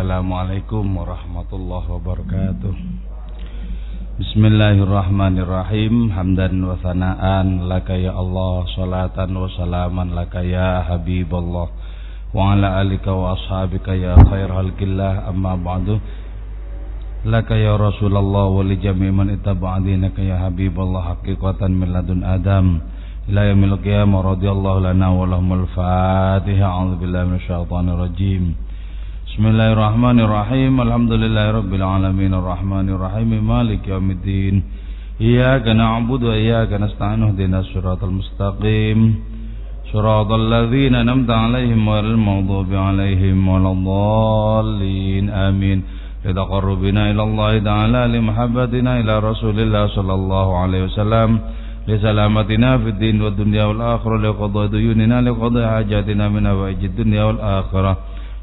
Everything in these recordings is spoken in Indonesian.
Assalamualaikum warahmatullahi wabarakatuh. Bismillahirrahmanirrahim. Hamdan wa sana'an Laka ya Allah Salatan wa salaman Laka ya Habibullah. Wa ala alika wa ashabika ya khair halkillah Amma ba'du. Laka ya Rasulullah Wa li jami man itaba'adinaka ya Habibullah Hakikatan min ladun Adam. Ila yamil qiyamah radiyallahu lana wa lahumul fatiha. A'udhu billahi minasyaitanir rajim Bismillahirrahmanirrahim Alhamdulillahirabbil alamin arrahmanir rahim maliki yaumiddin Iyyaka na'budu wa iyyaka nasta'in ihdinas siratal mustaqim Siratal ladzina an'amta 'alaihim ghairil maghdubi 'alaihim waladdallin amin Litaqarrubina ila Allah ta'ala limahabbatina ila Rasulillah sallallahu alaihi wasallam لسلامتنا في الدين والدنيا والآخرة لقضاء ديوننا لقضاء حاجاتنا من أوائج الدنيا والآخرة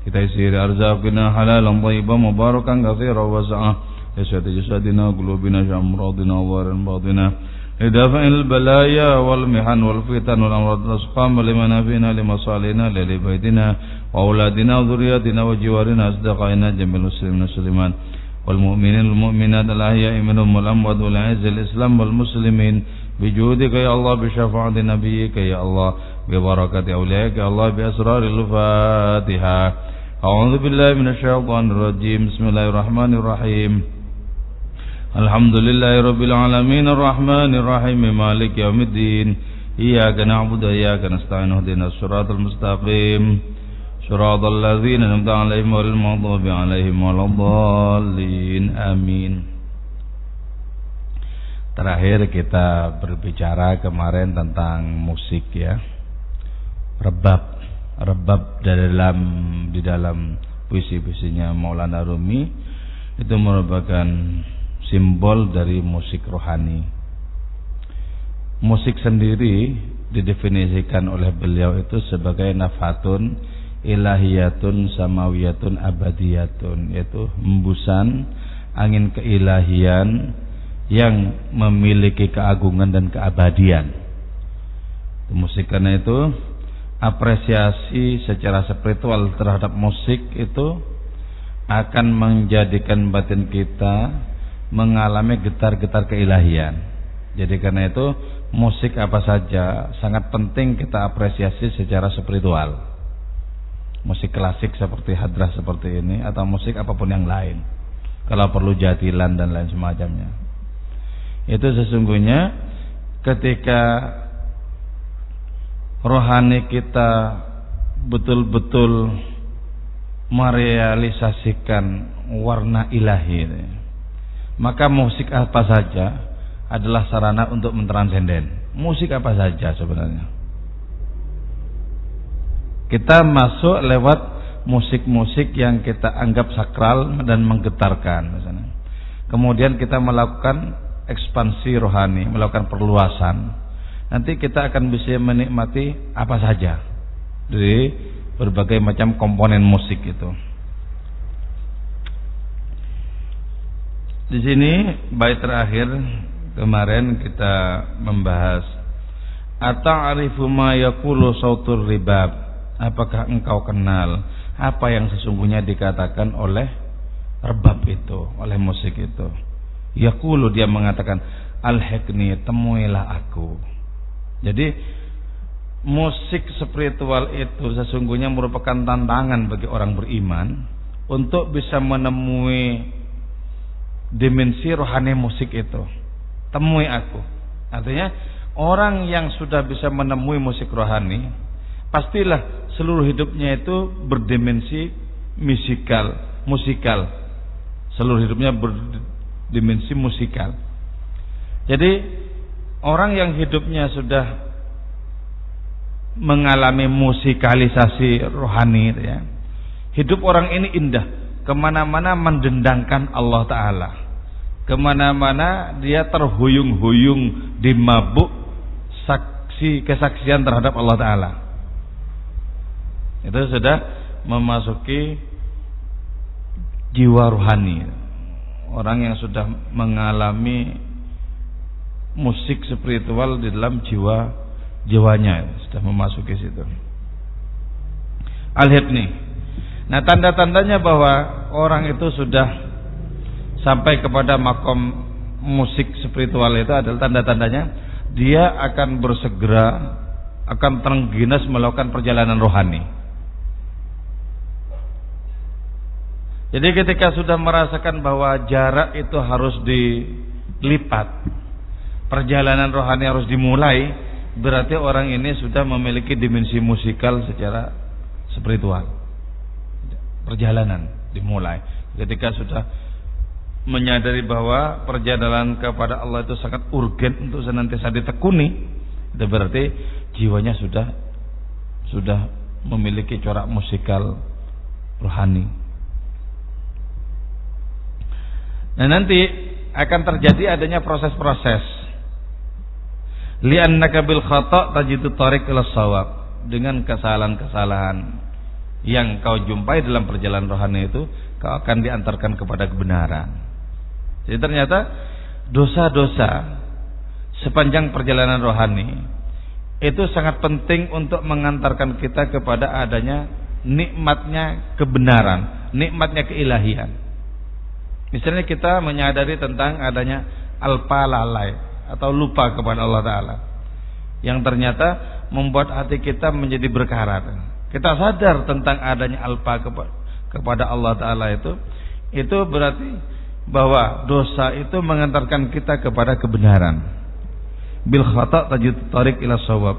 لتيسير أرزاقنا حلالا طيبا مباركا كثيرا وسعا لسعة جسدنا وقلوبنا شأمراضنا ووار باطنا لدفع البلايا والمحن والفتن والأمراض الأسقام لمنافعنا لمصالحنا لبيتنا وأولادنا وذرياتنا وجوارنا أصدقائنا جميع المسلمين والمسلمات. والمؤمنين والمؤمنات الأحياء منهم والأموات والعز الإسلام والمسلمين. بجودك يا الله بشفاعة نبيك يا الله ببركة أوليائك يا الله بأسرار الفاتحة. أعوذ بالله من الشيطان الرجيم بسم الله الرحمن الرحيم الحمد لله رب العالمين الرحمن الرحيم مالك يوم الدين إياك نعبد وإياك نستعين اهدنا الصراط المستقيم صراط الذين أنعمت عليهم غير المغضوب عليهم ولا الضالين آمين Terakhir kita berbicara kemarin tentang musik ya. Rebab rebab dalam di dalam puisi-puisinya Maulana Rumi itu merupakan simbol dari musik rohani. Musik sendiri didefinisikan oleh beliau itu sebagai nafatun ilahiyatun samawiyatun abadiyatun yaitu hembusan angin keilahian yang memiliki keagungan dan keabadian. Musik karena itu apresiasi secara spiritual terhadap musik itu akan menjadikan batin kita mengalami getar-getar keilahian. Jadi karena itu musik apa saja sangat penting kita apresiasi secara spiritual. Musik klasik seperti hadrah seperti ini atau musik apa pun yang lain. Kalau perlu jadilan dan lain semacamnya. Itu sesungguhnya ketika rohani kita betul-betul merealisasikan warna ilahi maka musik apa saja adalah sarana untuk mentransenden. Musik apa saja sebenarnya? Kita masuk lewat musik-musik yang kita anggap sakral dan menggetarkan misalnya. kemudian kita melakukan ekspansi rohani melakukan perluasan nanti kita akan bisa menikmati apa saja dari berbagai macam komponen musik itu. Di sini bait terakhir kemarin kita membahas Ata'arifu ma yaqulu sautur ribab Apakah engkau kenal apa yang sesungguhnya dikatakan oleh rebab itu, oleh musik itu? Yaqulu dia mengatakan al-hikni temuilah aku jadi musik spiritual itu sesungguhnya merupakan tantangan bagi orang beriman untuk bisa menemui dimensi rohani musik itu. Temui aku. Artinya orang yang sudah bisa menemui musik rohani pastilah seluruh hidupnya itu berdimensi musikal, musikal. Seluruh hidupnya berdimensi musikal. Jadi orang yang hidupnya sudah mengalami musikalisasi rohani ya. Hidup orang ini indah. Ke mana-mana mendendangkan Allah Ta'ala. Ke mana-mana dia terhuyung-huyung di mabuk Saksi kesaksian terhadap Allah Ta'ala. Itu sudah memasuki jiwa rohani. Orang yang sudah mengalami musik spiritual di dalam jiwa jiwanya sudah memasuki situ. Al-Hibni. Nah, tanda-tandanya bahwa orang itu sudah sampai kepada makom musik spiritual itu adalah tanda-tandanya dia akan bersegera akan terengginas melakukan perjalanan rohani. Jadi ketika sudah merasakan bahwa jarak itu harus dilipat, perjalanan rohani harus dimulai, berarti orang ini sudah memiliki dimensi musikal secara spiritual. Perjalanan dimulai. Ketika sudah menyadari bahwa perjalanan kepada Allah itu sangat urgen untuk senantiasa ditekuni, itu berarti jiwanya sudah sudah memiliki corak musikal rohani. Nah nanti akan terjadi adanya proses-proses. Li'annaka bil khata' tajidu tariq ila sawab. Dengan kesalahan-kesalahan yang kau jumpai dalam perjalanan rohani itu, kau akan diantarkan kepada kebenaran. Jadi ternyata dosa-dosa sepanjang perjalanan rohani itu sangat penting untuk mengantarkan kita kepada adanya nikmatnya kebenaran, nikmatnya keilahian. Misalnya kita menyadari tentang adanya alpa lalai atau lupa kepada Allah Ta'ala. Yang ternyata membuat hati kita menjadi berkarat. Kita sadar tentang adanya alpa kepada Allah Ta'ala itu. Itu berarti bahwa dosa itu mengantarkan kita kepada kebenaran. Bil khata' tajud tarik ila sawab.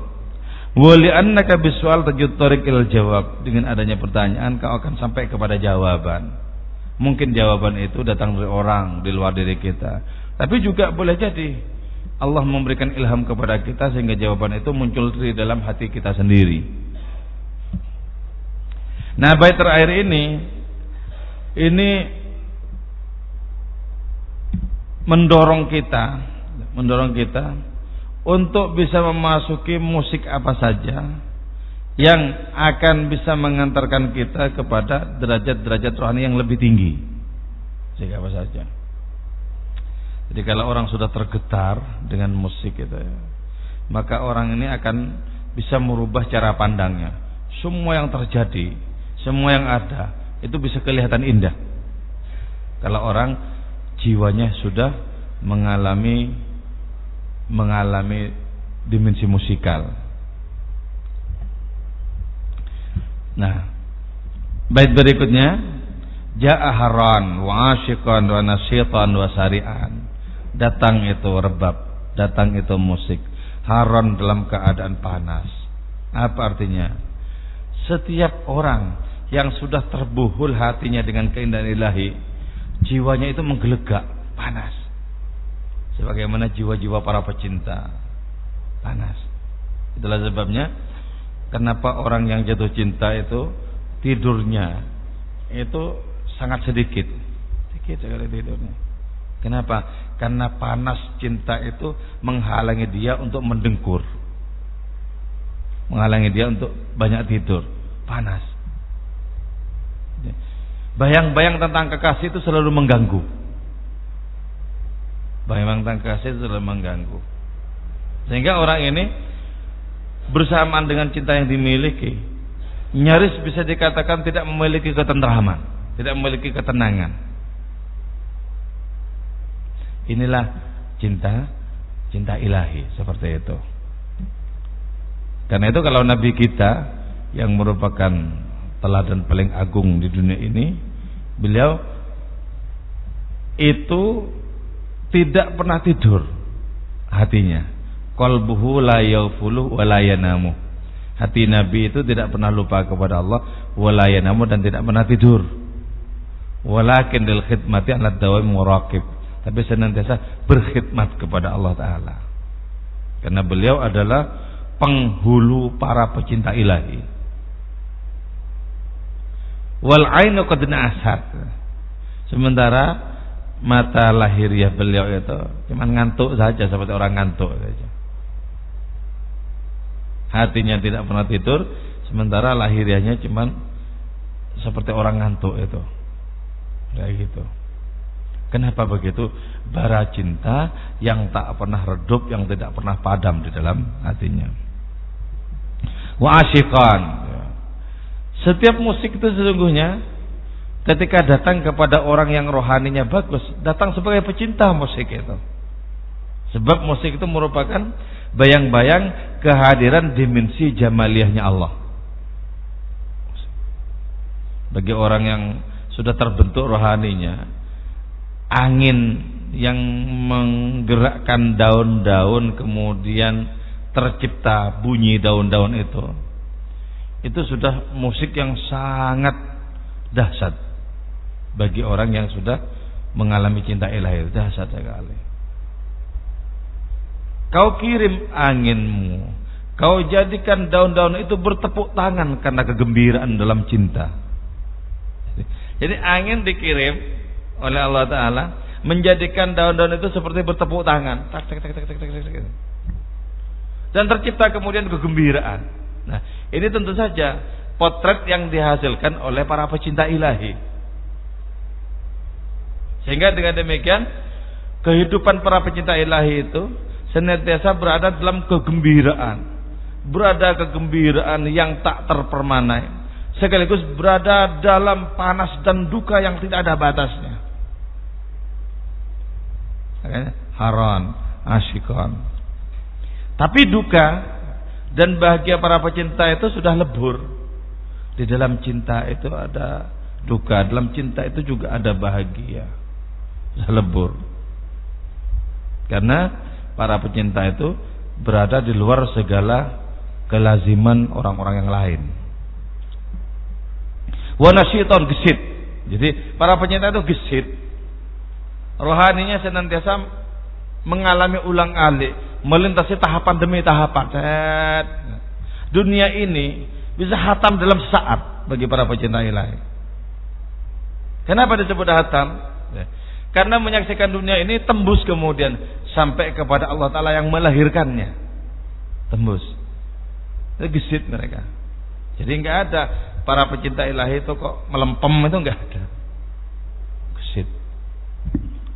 Wali annaka biswal tajud tarik ila jawab. Dengan adanya pertanyaan kau akan sampai kepada jawaban. Mungkin jawaban itu datang dari orang di luar diri kita. Tapi juga boleh jadi Allah memberikan ilham kepada kita sehingga jawaban itu muncul dari dalam hati kita sendiri. Nah, bait terakhir ini ini mendorong kita, mendorong kita untuk bisa memasuki musik apa saja yang akan bisa mengantarkan kita kepada derajat-derajat rohani yang lebih tinggi. Sehingga apa saja. Jadi kalau orang sudah tergetar dengan musik itu ya, maka orang ini akan bisa merubah cara pandangnya. Semua yang terjadi, semua yang ada itu bisa kelihatan indah. Kalau orang jiwanya sudah mengalami mengalami dimensi musikal. Nah, bait berikutnya Ja'a haran wa asyiqan wa nasyitan wa sari'an. Datang itu rebab, datang itu musik. Haron dalam keadaan panas. Apa artinya? Setiap orang yang sudah terbuhul hatinya dengan keindahan ilahi, jiwanya itu menggelegak, panas. Sebagaimana jiwa-jiwa para pecinta, panas. Itulah sebabnya Kenapa orang yang jatuh cinta itu tidurnya itu sangat sedikit, sedikit sekali tidurnya. Kenapa? Karena panas cinta itu menghalangi dia untuk mendengkur, menghalangi dia untuk banyak tidur, panas. Bayang-bayang tentang kekasih itu selalu mengganggu. Bayang-bayang tentang kekasih itu selalu mengganggu. Sehingga orang ini bersamaan dengan cinta yang dimiliki nyaris bisa dikatakan tidak memiliki ketentraman tidak memiliki ketenangan inilah cinta cinta ilahi seperti itu karena itu kalau nabi kita yang merupakan teladan paling agung di dunia ini beliau itu tidak pernah tidur hatinya qalbuhu la yaghfulu wa la yanamu. Hati Nabi itu tidak pernah lupa kepada Allah wa la yanamu dan tidak pernah tidur. Walakin lil khidmati ala dawam muraqib. Tapi senantiasa berkhidmat kepada Allah taala. Karena beliau adalah penghulu para pecinta ilahi. Wal ainu. Sementara mata lahiriah beliau itu cuma ngantuk saja seperti orang ngantuk saja hatinya tidak pernah tidur sementara lahiriahnya cuman seperti orang ngantuk itu kayak gitu kenapa begitu bara cinta yang tak pernah redup yang tidak pernah padam di dalam hatinya wa setiap musik itu sesungguhnya ketika datang kepada orang yang rohaninya bagus, datang sebagai pecinta musik itu. Sebab musik itu merupakan bayang-bayang kehadiran dimensi jamaliyahnya Allah. Bagi orang yang sudah terbentuk rohaninya, angin yang menggerakkan daun-daun kemudian tercipta bunyi daun-daun itu. Itu sudah musik yang sangat dahsyat bagi orang yang sudah mengalami cinta ilahi. Dahsyat sekali. Kau kirim anginmu kau jadikan daun-daun itu bertepuk tangan karena kegembiraan dalam cinta. Jadi angin dikirim oleh Allah Ta'ala menjadikan daun-daun itu seperti bertepuk tangan. Dan tercipta kemudian kegembiraan. Nah ini tentu saja potret yang dihasilkan oleh para pecinta ilahi. Sehingga dengan demikian kehidupan para pecinta ilahi itu senantiasa berada dalam kegembiraan. Berada kegembiraan yang tak terpermanai. Sekaligus berada dalam panas dan duka yang tidak ada batasnya haron, asyikon. Tapi duka dan bahagia para pecinta itu sudah lebur. Di dalam cinta itu ada duka, dalam cinta itu juga ada bahagia. Sudah lebur. Karena para pecinta itu berada di luar segala kelaziman orang-orang yang lain. Wanasyiton gesit. Jadi para pecinta itu gesit rohaninya senantiasa mengalami ulang alik, melintasi tahapan demi tahapan. Set. Dunia ini bisa hatam dalam saat bagi para pecinta ilahi. Kenapa disebut hatam? Ya. Karena menyaksikan dunia ini tembus kemudian sampai kepada Allah Ta'ala yang melahirkannya. Tembus. Itu gesit mereka. Jadi nggak ada para pecinta ilahi itu kok melempem itu nggak ada. Gesit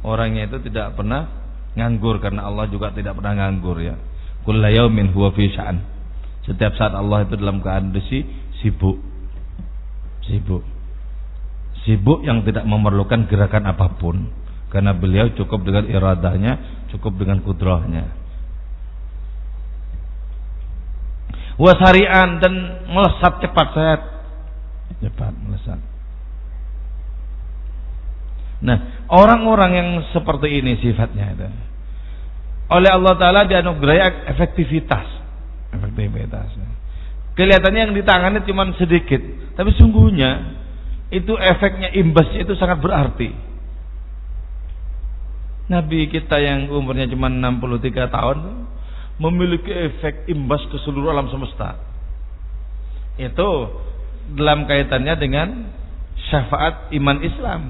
orangnya itu tidak pernah nganggur karena Allah juga tidak pernah nganggur ya. Kullu yaumin huwa fi sya'an. Setiap saat Allah itu dalam kondisi sibuk. Sibuk. Sibuk yang tidak memerlukan gerakan apa pun karena beliau cukup dengan iradahnya, cukup dengan kudrahnya. Wasarian dan melesat cepat saya cepat melesat. Nah, orang-orang yang seperti ini sifatnya itu oleh Allah Taala dianugerahi efektivitas, efektivitas. Kelihatannya yang ditangani cuma sedikit, tapi sungguhnya itu efeknya imbasnya itu sangat berarti. Nabi kita yang umurnya cuma 63 tahun memiliki efek imbas ke seluruh alam semesta. Itu dalam kaitannya dengan syafaat iman Islam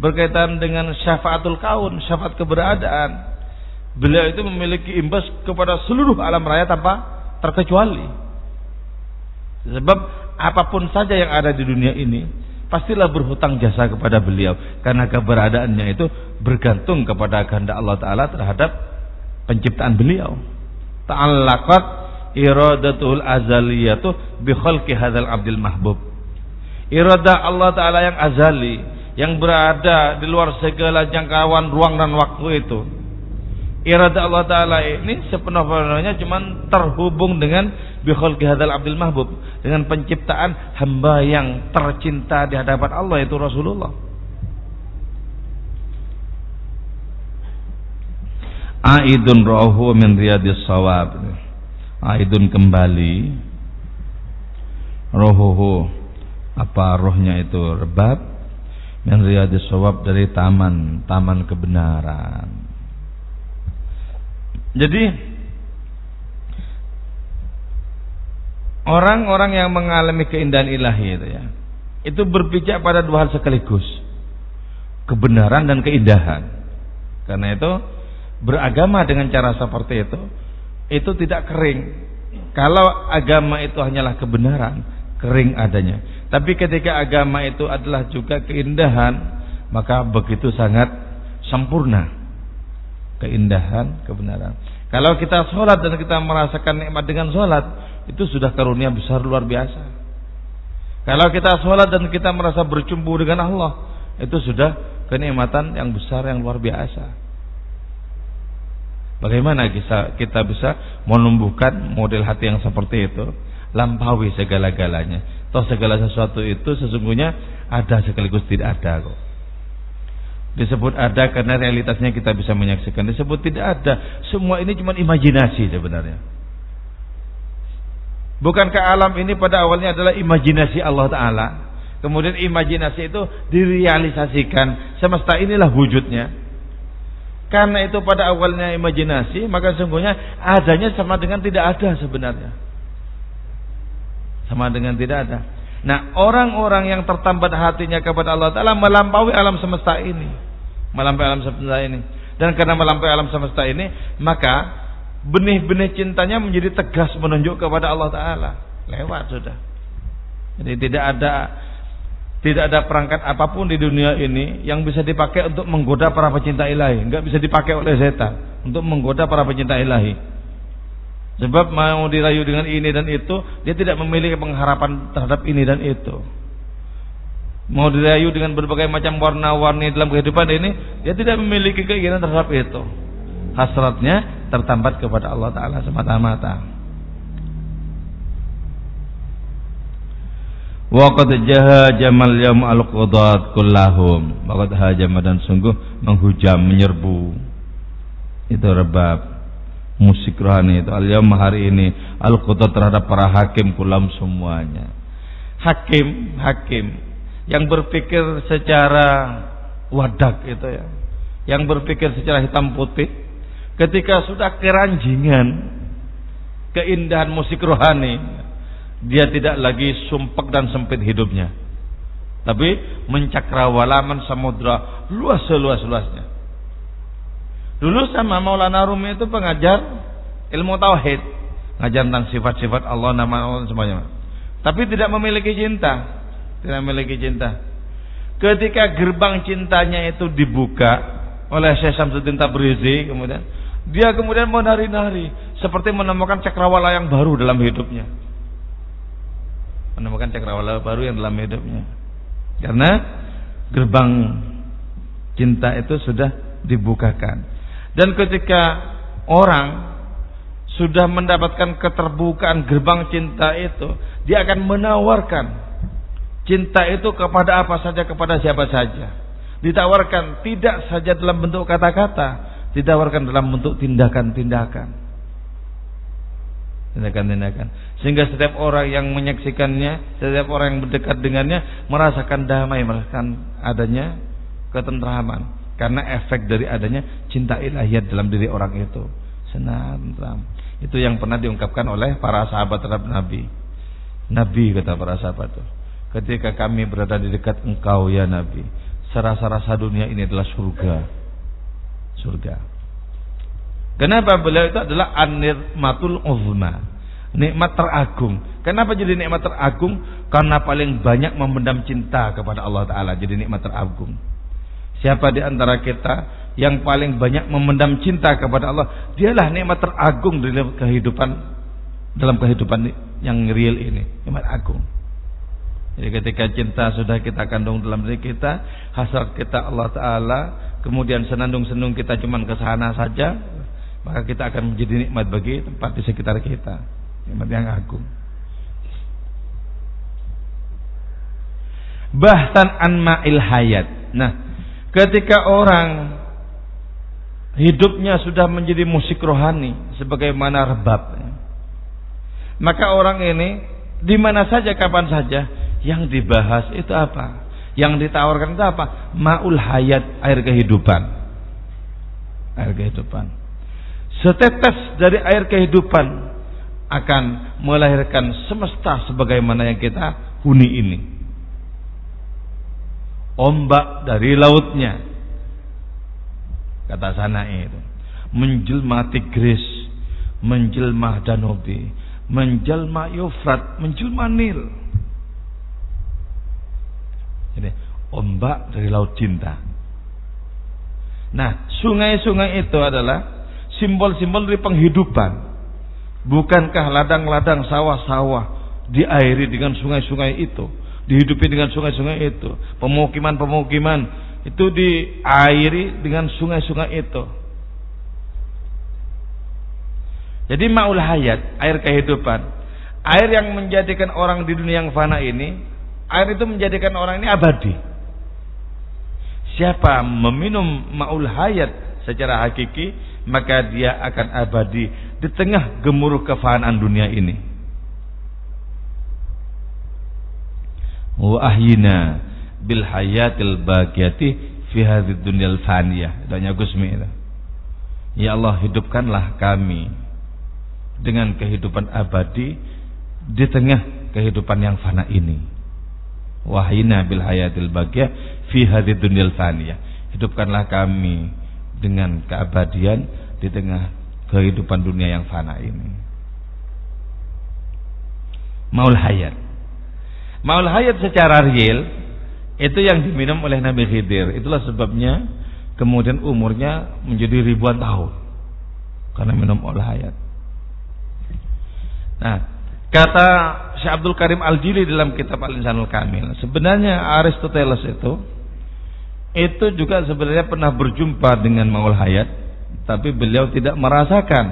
berkaitan dengan syafaatul kaun, syafaat keberadaan. Beliau itu memiliki imbas kepada seluruh alam raya tanpa terkecuali. Sebab apa pun saja yang ada di dunia ini pastilah berhutang jasa kepada beliau karena keberadaannya itu bergantung kepada kehendak Allah taala terhadap penciptaan beliau. Ta'allaqat iradatul azaliyatu bi khalqi hadzal abdil mahbub. Iradah Allah taala yang azali yang berada di luar segala jangkauan ruang dan waktu itu. Irada Allah Ta'ala ini sepenuh-penuhnya cuma terhubung dengan bihul kihadal abdul mahbub. Dengan penciptaan hamba yang tercinta di hadapan Allah itu Rasulullah. Aidun rohu min riyadis sawab. Aidun kembali. Rohuhu. Apa rohnya itu rebab min riyadis sawab dari taman taman kebenaran. Jadi orang-orang yang mengalami keindahan ilahi itu ya, itu berpijak pada dua hal sekaligus. Kebenaran dan keindahan. Karena itu beragama dengan cara seperti itu itu tidak kering. Kalau agama itu hanyalah kebenaran, kering adanya. Tapi ketika agama itu adalah juga keindahan, maka begitu sangat sempurna keindahan, kebenaran. Kalau kita sholat dan kita merasakan nikmat dengan sholat, itu sudah karunia besar luar biasa. Kalau kita sholat dan kita merasa bercumbu dengan Allah, itu sudah kenikmatan yang besar yang luar biasa. Bagaimana kita bisa menumbuhkan model hati yang seperti itu? Lampaui segala-galanya. Toh segala sesuatu itu sesungguhnya ada sekaligus tidak ada kok. Disebut ada karena realitasnya kita bisa menyaksikan. Disebut tidak ada. Semua ini cuma imajinasi sebenarnya. Bukankah alam ini pada awalnya adalah imajinasi Allah Ta'ala? Kemudian imajinasi itu direalisasikan. Semesta inilah wujudnya. Karena itu pada awalnya imajinasi, maka sungguhnya adanya sama dengan tidak ada sebenarnya. Sama dengan tidak ada. Nah, orang-orang yang tertambat hatinya kepada Allah Ta'ala melampaui alam semesta ini. Melampaui alam semesta ini. Dan karena melampaui alam semesta ini, maka benih-benih cintanya menjadi tegas menunjuk kepada Allah Ta'ala. Lewat sudah. Jadi tidak ada tidak ada perangkat apa pun di dunia ini yang bisa dipakai untuk menggoda para pecinta ilahi. Enggak bisa dipakai oleh setan untuk menggoda para pecinta ilahi. Sebab mau dirayu dengan ini dan itu, dia tidak memiliki pengharapan terhadap ini dan itu. Mau dirayu dengan berbagai macam warna-warni dalam kehidupan ini, dia tidak memiliki keinginan terhadap itu. Hasratnya tertambat kepada Allah Ta'ala semata-mata. Waqad jamal yam al-qudat kullahum. Waqad hajama dan sungguh menghujam, menyerbu. Itu rebab musik rohani itu al hari ini al terhadap para hakim kulam semuanya. Hakim hakim yang berpikir secara wadak itu ya yang berpikir secara hitam putih ketika sudah keranjingan keindahan musik rohani dia tidak lagi sumpek dan sempit hidupnya. Tapi mencakrawalaman samudra luas seluas-luasnya Dulu sama Maulana Rumi itu pengajar ilmu tauhid, ngajar tentang sifat-sifat Allah, nama Allah semuanya. Tapi tidak memiliki cinta, tidak memiliki cinta. Ketika gerbang cintanya itu dibuka oleh Syekh Samsudin Tabrizi, kemudian dia kemudian menari-nari seperti menemukan cakrawala yang baru dalam hidupnya. Menemukan cakrawala baru yang dalam hidupnya. Karena gerbang cinta itu sudah dibukakan. Dan ketika orang sudah mendapatkan keterbukaan gerbang cinta itu, dia akan menawarkan cinta itu kepada apa saja, kepada siapa saja. Ditawarkan tidak saja dalam bentuk kata-kata, ditawarkan dalam bentuk tindakan-tindakan. Tindakan-tindakan. Sehingga setiap orang yang menyaksikannya, setiap orang yang berdekat dengannya merasakan damai, merasakan adanya ketentraman karena efek dari adanya cinta ilahiyat dalam diri orang itu. Senang itu yang pernah diungkapkan oleh para sahabat terhadap Nabi. Nabi kata para sahabat itu. Ketika kami berada di dekat engkau ya Nabi serasa-rasa dunia ini adalah surga. Surga. Kenapa beliau itu adalah matul uzma? Nikmat teragung. Kenapa jadi nikmat teragung? Karena paling banyak memendam cinta kepada Allah Ta'ala. Jadi nikmat teragung Siapa di antara kita yang paling banyak memendam cinta kepada Allah, dialah nikmat teragung dalam kehidupan dalam kehidupan yang real ini, nikmat agung. Jadi ketika cinta sudah kita kandung dalam diri kita, hasrat kita Allah Ta'ala, kemudian senandung-senung kita cuma ke sana saja, maka kita akan menjadi nikmat bagi tempat di sekitar kita. Nikmat yang agung. Bahkan an ma'il hayat. Nah, Ketika orang hidupnya sudah menjadi musik rohani sebagaimana rebab. Maka orang ini di mana saja kapan saja yang dibahas itu apa? Yang ditawarkan itu apa? Maul hayat, air kehidupan. Air kehidupan. Setetes dari air kehidupan akan melahirkan semesta sebagaimana yang kita huni ini ombak dari lautnya. Kata sana itu. Menjelma Tigris menjelma Danube menjelma Yufrat menjelma Nil. Ini ombak dari laut cinta. Nah sungai-sungai itu adalah simbol-simbol dari penghidupan. Bukankah ladang-ladang sawah-sawah diairi dengan sungai-sungai itu dihidupi dengan sungai-sungai itu. Pemukiman-pemukiman itu diairi dengan sungai-sungai itu. Jadi maul hayat, air kehidupan. Air yang menjadikan orang di dunia yang fana ini, air itu menjadikan orang ini abadi. Siapa meminum maul hayat secara hakiki, maka dia akan abadi di tengah gemuruh kefanaan dunia ini. Wa ahyina bil hayatil baqiyati fi hadhihi dunyal faniyah. Doanya Gusmi itu. Ya Allah, hidupkanlah kami dengan kehidupan abadi di tengah kehidupan yang fana ini. Wahina bil hayatil baqiyah fi hadhihi dunyal faniyah. Hidupkanlah kami dengan keabadian di tengah kehidupan dunia yang fana ini. Maul hayat. Maul hayat secara real itu yang diminum oleh Nabi Khidir. Itulah sebabnya kemudian umurnya menjadi ribuan tahun karena minum maul hayat. Nah, kata Syekh Abdul Karim Al-Jili dalam kitab Al-Insanul Kamil, sebenarnya Aristoteles itu itu juga sebenarnya pernah berjumpa dengan maul hayat tapi beliau tidak merasakan,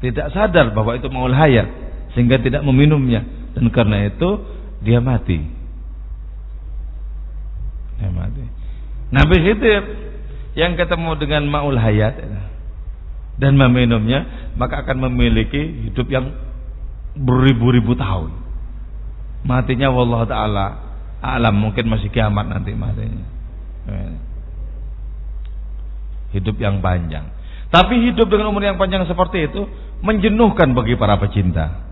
tidak sadar bahwa itu maul hayat sehingga tidak meminumnya dan karena itu dia mati. Dia mati. Nabi Khidir yang ketemu dengan maul hayat dan meminumnya maka akan memiliki hidup yang beribu-ribu tahun. Matinya wallah taala alam mungkin masih kiamat nanti matinya. Hidup yang panjang. Tapi hidup dengan umur yang panjang seperti itu menjenuhkan bagi para pecinta.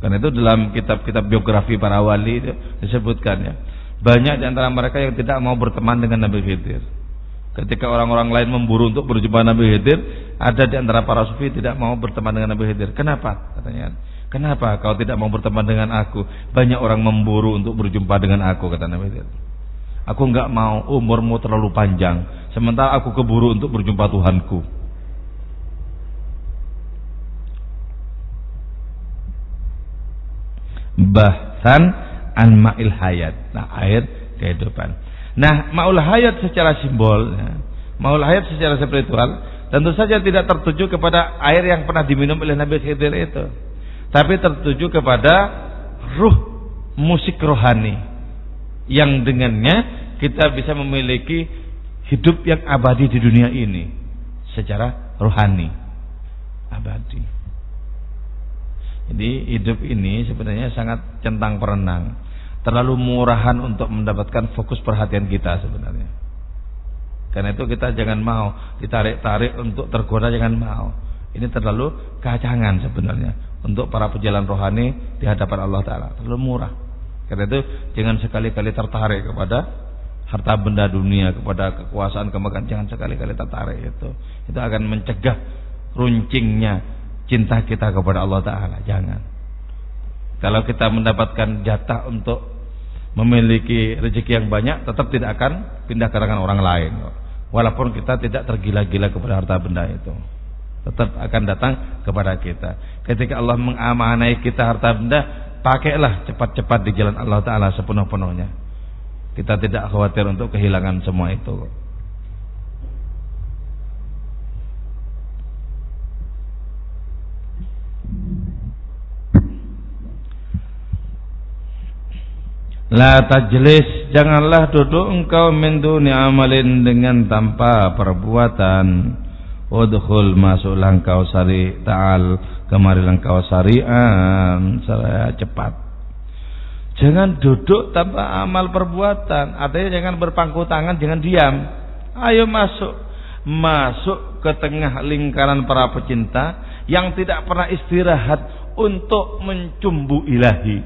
Karena itu dalam kitab-kitab biografi para wali itu disebutkan ya. Banyak di antara mereka yang tidak mau berteman dengan Nabi Khidir. Ketika orang-orang lain memburu untuk berjumpa Nabi Khidir, ada di antara para sufi tidak mau berteman dengan Nabi Khidir. Kenapa? Katanya. Kenapa kau tidak mau berteman dengan aku? Banyak orang memburu untuk berjumpa dengan aku, kata Nabi Khidir. Aku enggak mau umurmu terlalu panjang, sementara aku keburu untuk berjumpa Tuhanku. Bahsan an ma'il hayat. Nah, air kehidupan. Nah, ma'ul hayat secara simbol, ya. ma'ul hayat secara spiritual, tentu saja tidak tertuju kepada air yang pernah diminum oleh Nabi Khidir itu. Tapi tertuju kepada ruh musik rohani yang dengannya kita bisa memiliki hidup yang abadi di dunia ini secara rohani abadi. Jadi hidup ini sebenarnya sangat centang perenang. Terlalu murahan untuk mendapatkan fokus perhatian kita sebenarnya. Karena itu kita jangan mau ditarik-tarik untuk tergoda jangan mau. Ini terlalu kacangan sebenarnya untuk para pejalan rohani di hadapan Allah Taala. Terlalu murah. Karena itu jangan sekali-kali tertarik kepada harta benda dunia, kepada kekuasaan kemegahan. Jangan sekali-kali tertarik itu. Itu akan mencegah runcingnya cinta kita kepada Allah Ta'ala. Jangan. Kalau kita mendapatkan jatah untuk memiliki rezeki yang banyak tetap tidak akan pindah ke tangan orang lain. Walaupun kita tidak tergila-gila kepada harta benda itu. Tetap akan datang kepada kita. Ketika Allah mengamanai kita harta benda pakailah cepat-cepat di jalan Allah Ta'ala sepenuh-penuhnya. Kita tidak khawatir untuk kehilangan semua itu La tajlis janganlah duduk engkau min duni amalin dengan tanpa perbuatan. Udkhul masuklah engkau sari ta'al kemarilah engkau sarian saya cepat. Jangan duduk tanpa amal perbuatan. Artinya jangan berpangku tangan, jangan diam. Ayo masuk. Masuk ke tengah lingkaran para pecinta yang tidak pernah istirahat untuk mencumbu ilahi.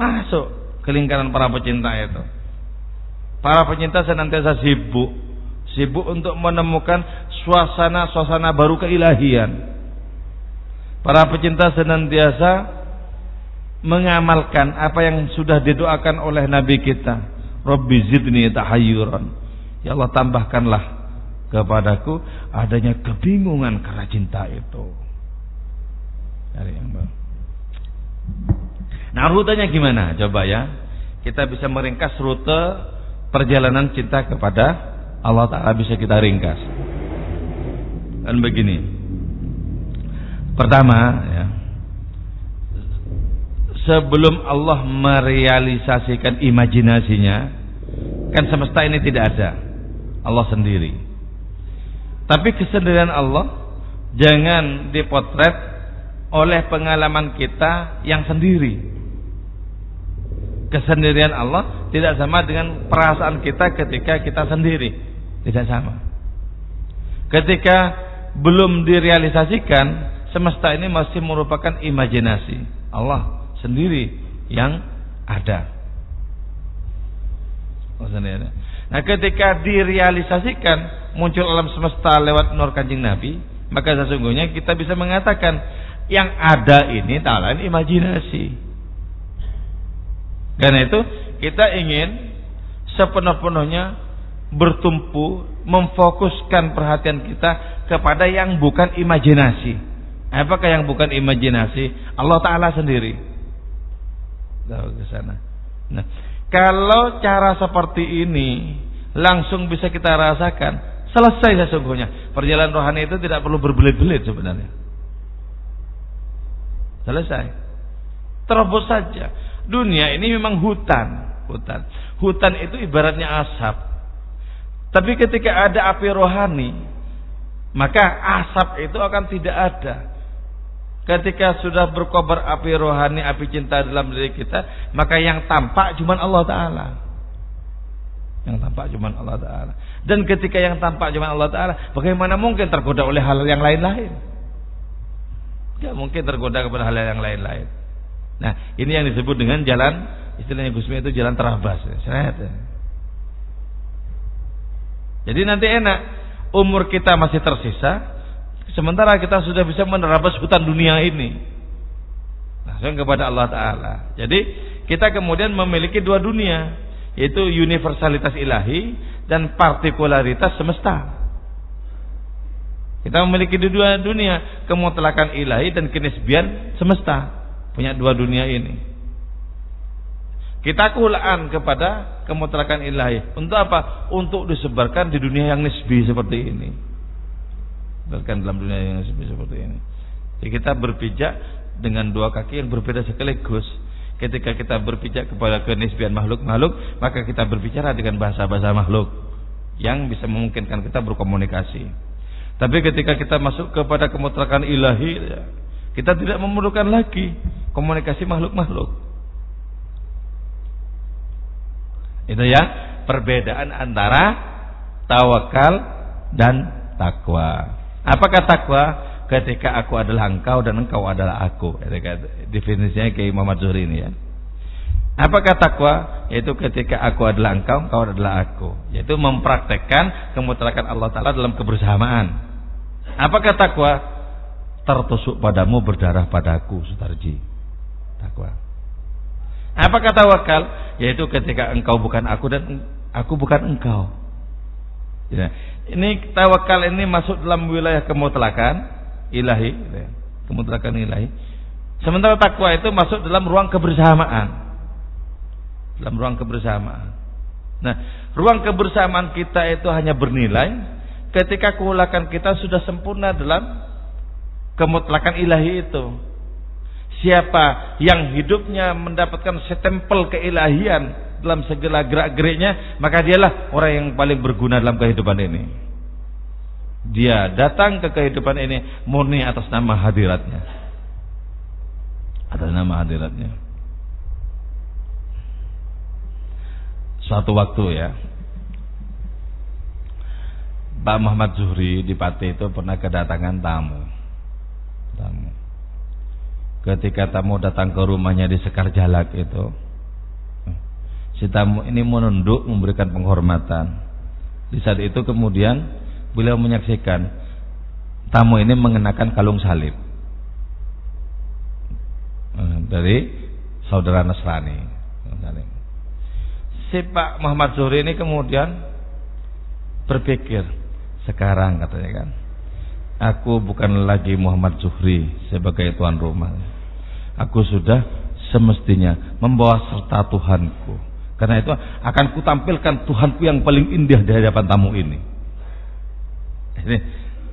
Masuk ke lingkaran para pecinta itu. Para pecinta senantiasa sibuk, sibuk untuk menemukan suasana-suasana baru keilahian. Para pecinta senantiasa mengamalkan apa yang sudah didoakan oleh Nabi kita. Rabbi zidni tahayyuran. Ya Allah tambahkanlah kepadaku adanya kebingungan karena cinta itu. Dari yang baru. Nah rutenya gimana? Coba ya. kita bisa meringkas rute perjalanan cinta kepada Allah Ta'ala bisa kita ringkas. Dan begini. Pertama, ya, sebelum Allah merealisasikan imajinasinya, kan semesta ini tidak ada. Allah sendiri. Tapi kesendirian Allah jangan dipotret oleh pengalaman kita yang sendiri. Kesendirian Allah tidak sama dengan perasaan kita ketika kita sendiri. Tidak sama. Ketika belum direalisasikan, semesta ini masih merupakan imajinasi. Allah sendiri yang ada. Nah ketika direalisasikan muncul alam semesta lewat nur kanjeng Nabi, maka sesungguhnya kita bisa mengatakan yang ada ini tak lain imajinasi. Karena itu kita ingin sepenuh-penuhnya bertumpu memfokuskan perhatian kita kepada yang bukan imajinasi. Apakah yang bukan imajinasi? Allah Taala sendiri. ke sana. Nah, kalau cara seperti ini langsung bisa kita rasakan, selesai sesungguhnya. Perjalanan rohani itu tidak perlu berbelit-belit sebenarnya. Selesai. Terobos saja. Dunia ini memang hutan, hutan. Hutan itu ibaratnya asap. Tapi ketika ada api rohani, maka asap itu akan tidak ada. Ketika sudah berkobar api rohani, api cinta dalam diri kita, maka yang tampak cuma Allah Ta'ala. Yang tampak cuma Allah Ta'ala. Dan ketika yang tampak cuma Allah Ta'ala, bagaimana mungkin tergoda oleh hal yang lain-lain? Tidak mungkin tergoda kepada hal yang lain-lain. Nah, ini yang disebut dengan jalan, istilahnya Gusmi itu jalan terabas. Jadi nanti enak, umur kita masih tersisa, Sementara kita sudah bisa menerabas hutan dunia ini. Langsung kepada Allah Ta'ala. Jadi kita kemudian memiliki dua dunia. Yaitu universalitas ilahi dan partikularitas semesta. Kita memiliki dua dunia. Kemutlakan ilahi dan kinesbian semesta. Punya dua dunia ini. Kita kulaan kepada kemutlakan ilahi. Untuk apa? Untuk disebarkan di dunia yang nisbi seperti ini bahkan dalam dunia yang seperti ini. Jadi kita berpijak dengan dua kaki yang berbeda sekaligus. Ketika kita berpijak kepada kenisbian makhluk-makhluk, maka kita berbicara dengan bahasa-bahasa makhluk yang bisa memungkinkan kita berkomunikasi. Tapi ketika kita masuk kepada kemutlakan ilahi, kita tidak memerlukan lagi komunikasi makhluk-makhluk. Itu ya perbedaan antara tawakal dan takwa. Apakah takwa? Ketika aku adalah engkau dan engkau adalah aku. Definisinya kayak Muhammad Zuhri ini ya. Apakah takwa? Yaitu ketika aku adalah engkau, engkau adalah aku. Yaitu mempraktekkan kemutlakan Allah Ta'ala dalam kebersamaan. Apakah takwa? Tertusuk padamu berdarah padaku, Sutarji. Takwa. Apakah tawakal? Yaitu ketika engkau bukan aku dan aku bukan engkau. Ya. Ini tawakal ini masuk dalam wilayah kemutlakan ilahi, ya. kemutlakan ilahi. Sementara takwa itu masuk dalam ruang kebersamaan. Dalam ruang kebersamaan. Nah, ruang kebersamaan kita itu hanya bernilai ketika keulakan kita sudah sempurna dalam kemutlakan ilahi itu. Siapa yang hidupnya mendapatkan setempel keilahian dalam segala gerak-geriknya, maka dialah orang yang paling berguna dalam kehidupan ini. Dia datang ke kehidupan ini murni atas nama hadiratnya. Atas nama hadiratnya. Suatu waktu ya, Pak Muhammad Zuhri di Pati itu pernah kedatangan tamu. Tamu. Ketika tamu datang ke rumahnya di Sekar Jalak itu, si tamu ini menunduk memberikan penghormatan. Di saat itu kemudian beliau menyaksikan tamu ini mengenakan kalung salib eh, dari saudara Nasrani. Si Pak Muhammad Zuhri ini kemudian berpikir sekarang katanya kan, aku bukan lagi Muhammad Zuhri sebagai tuan rumah. Aku sudah semestinya membawa serta Tuhanku Karena itu akan kutampilkan Tuhanku yang paling indah di hadapan tamu ini.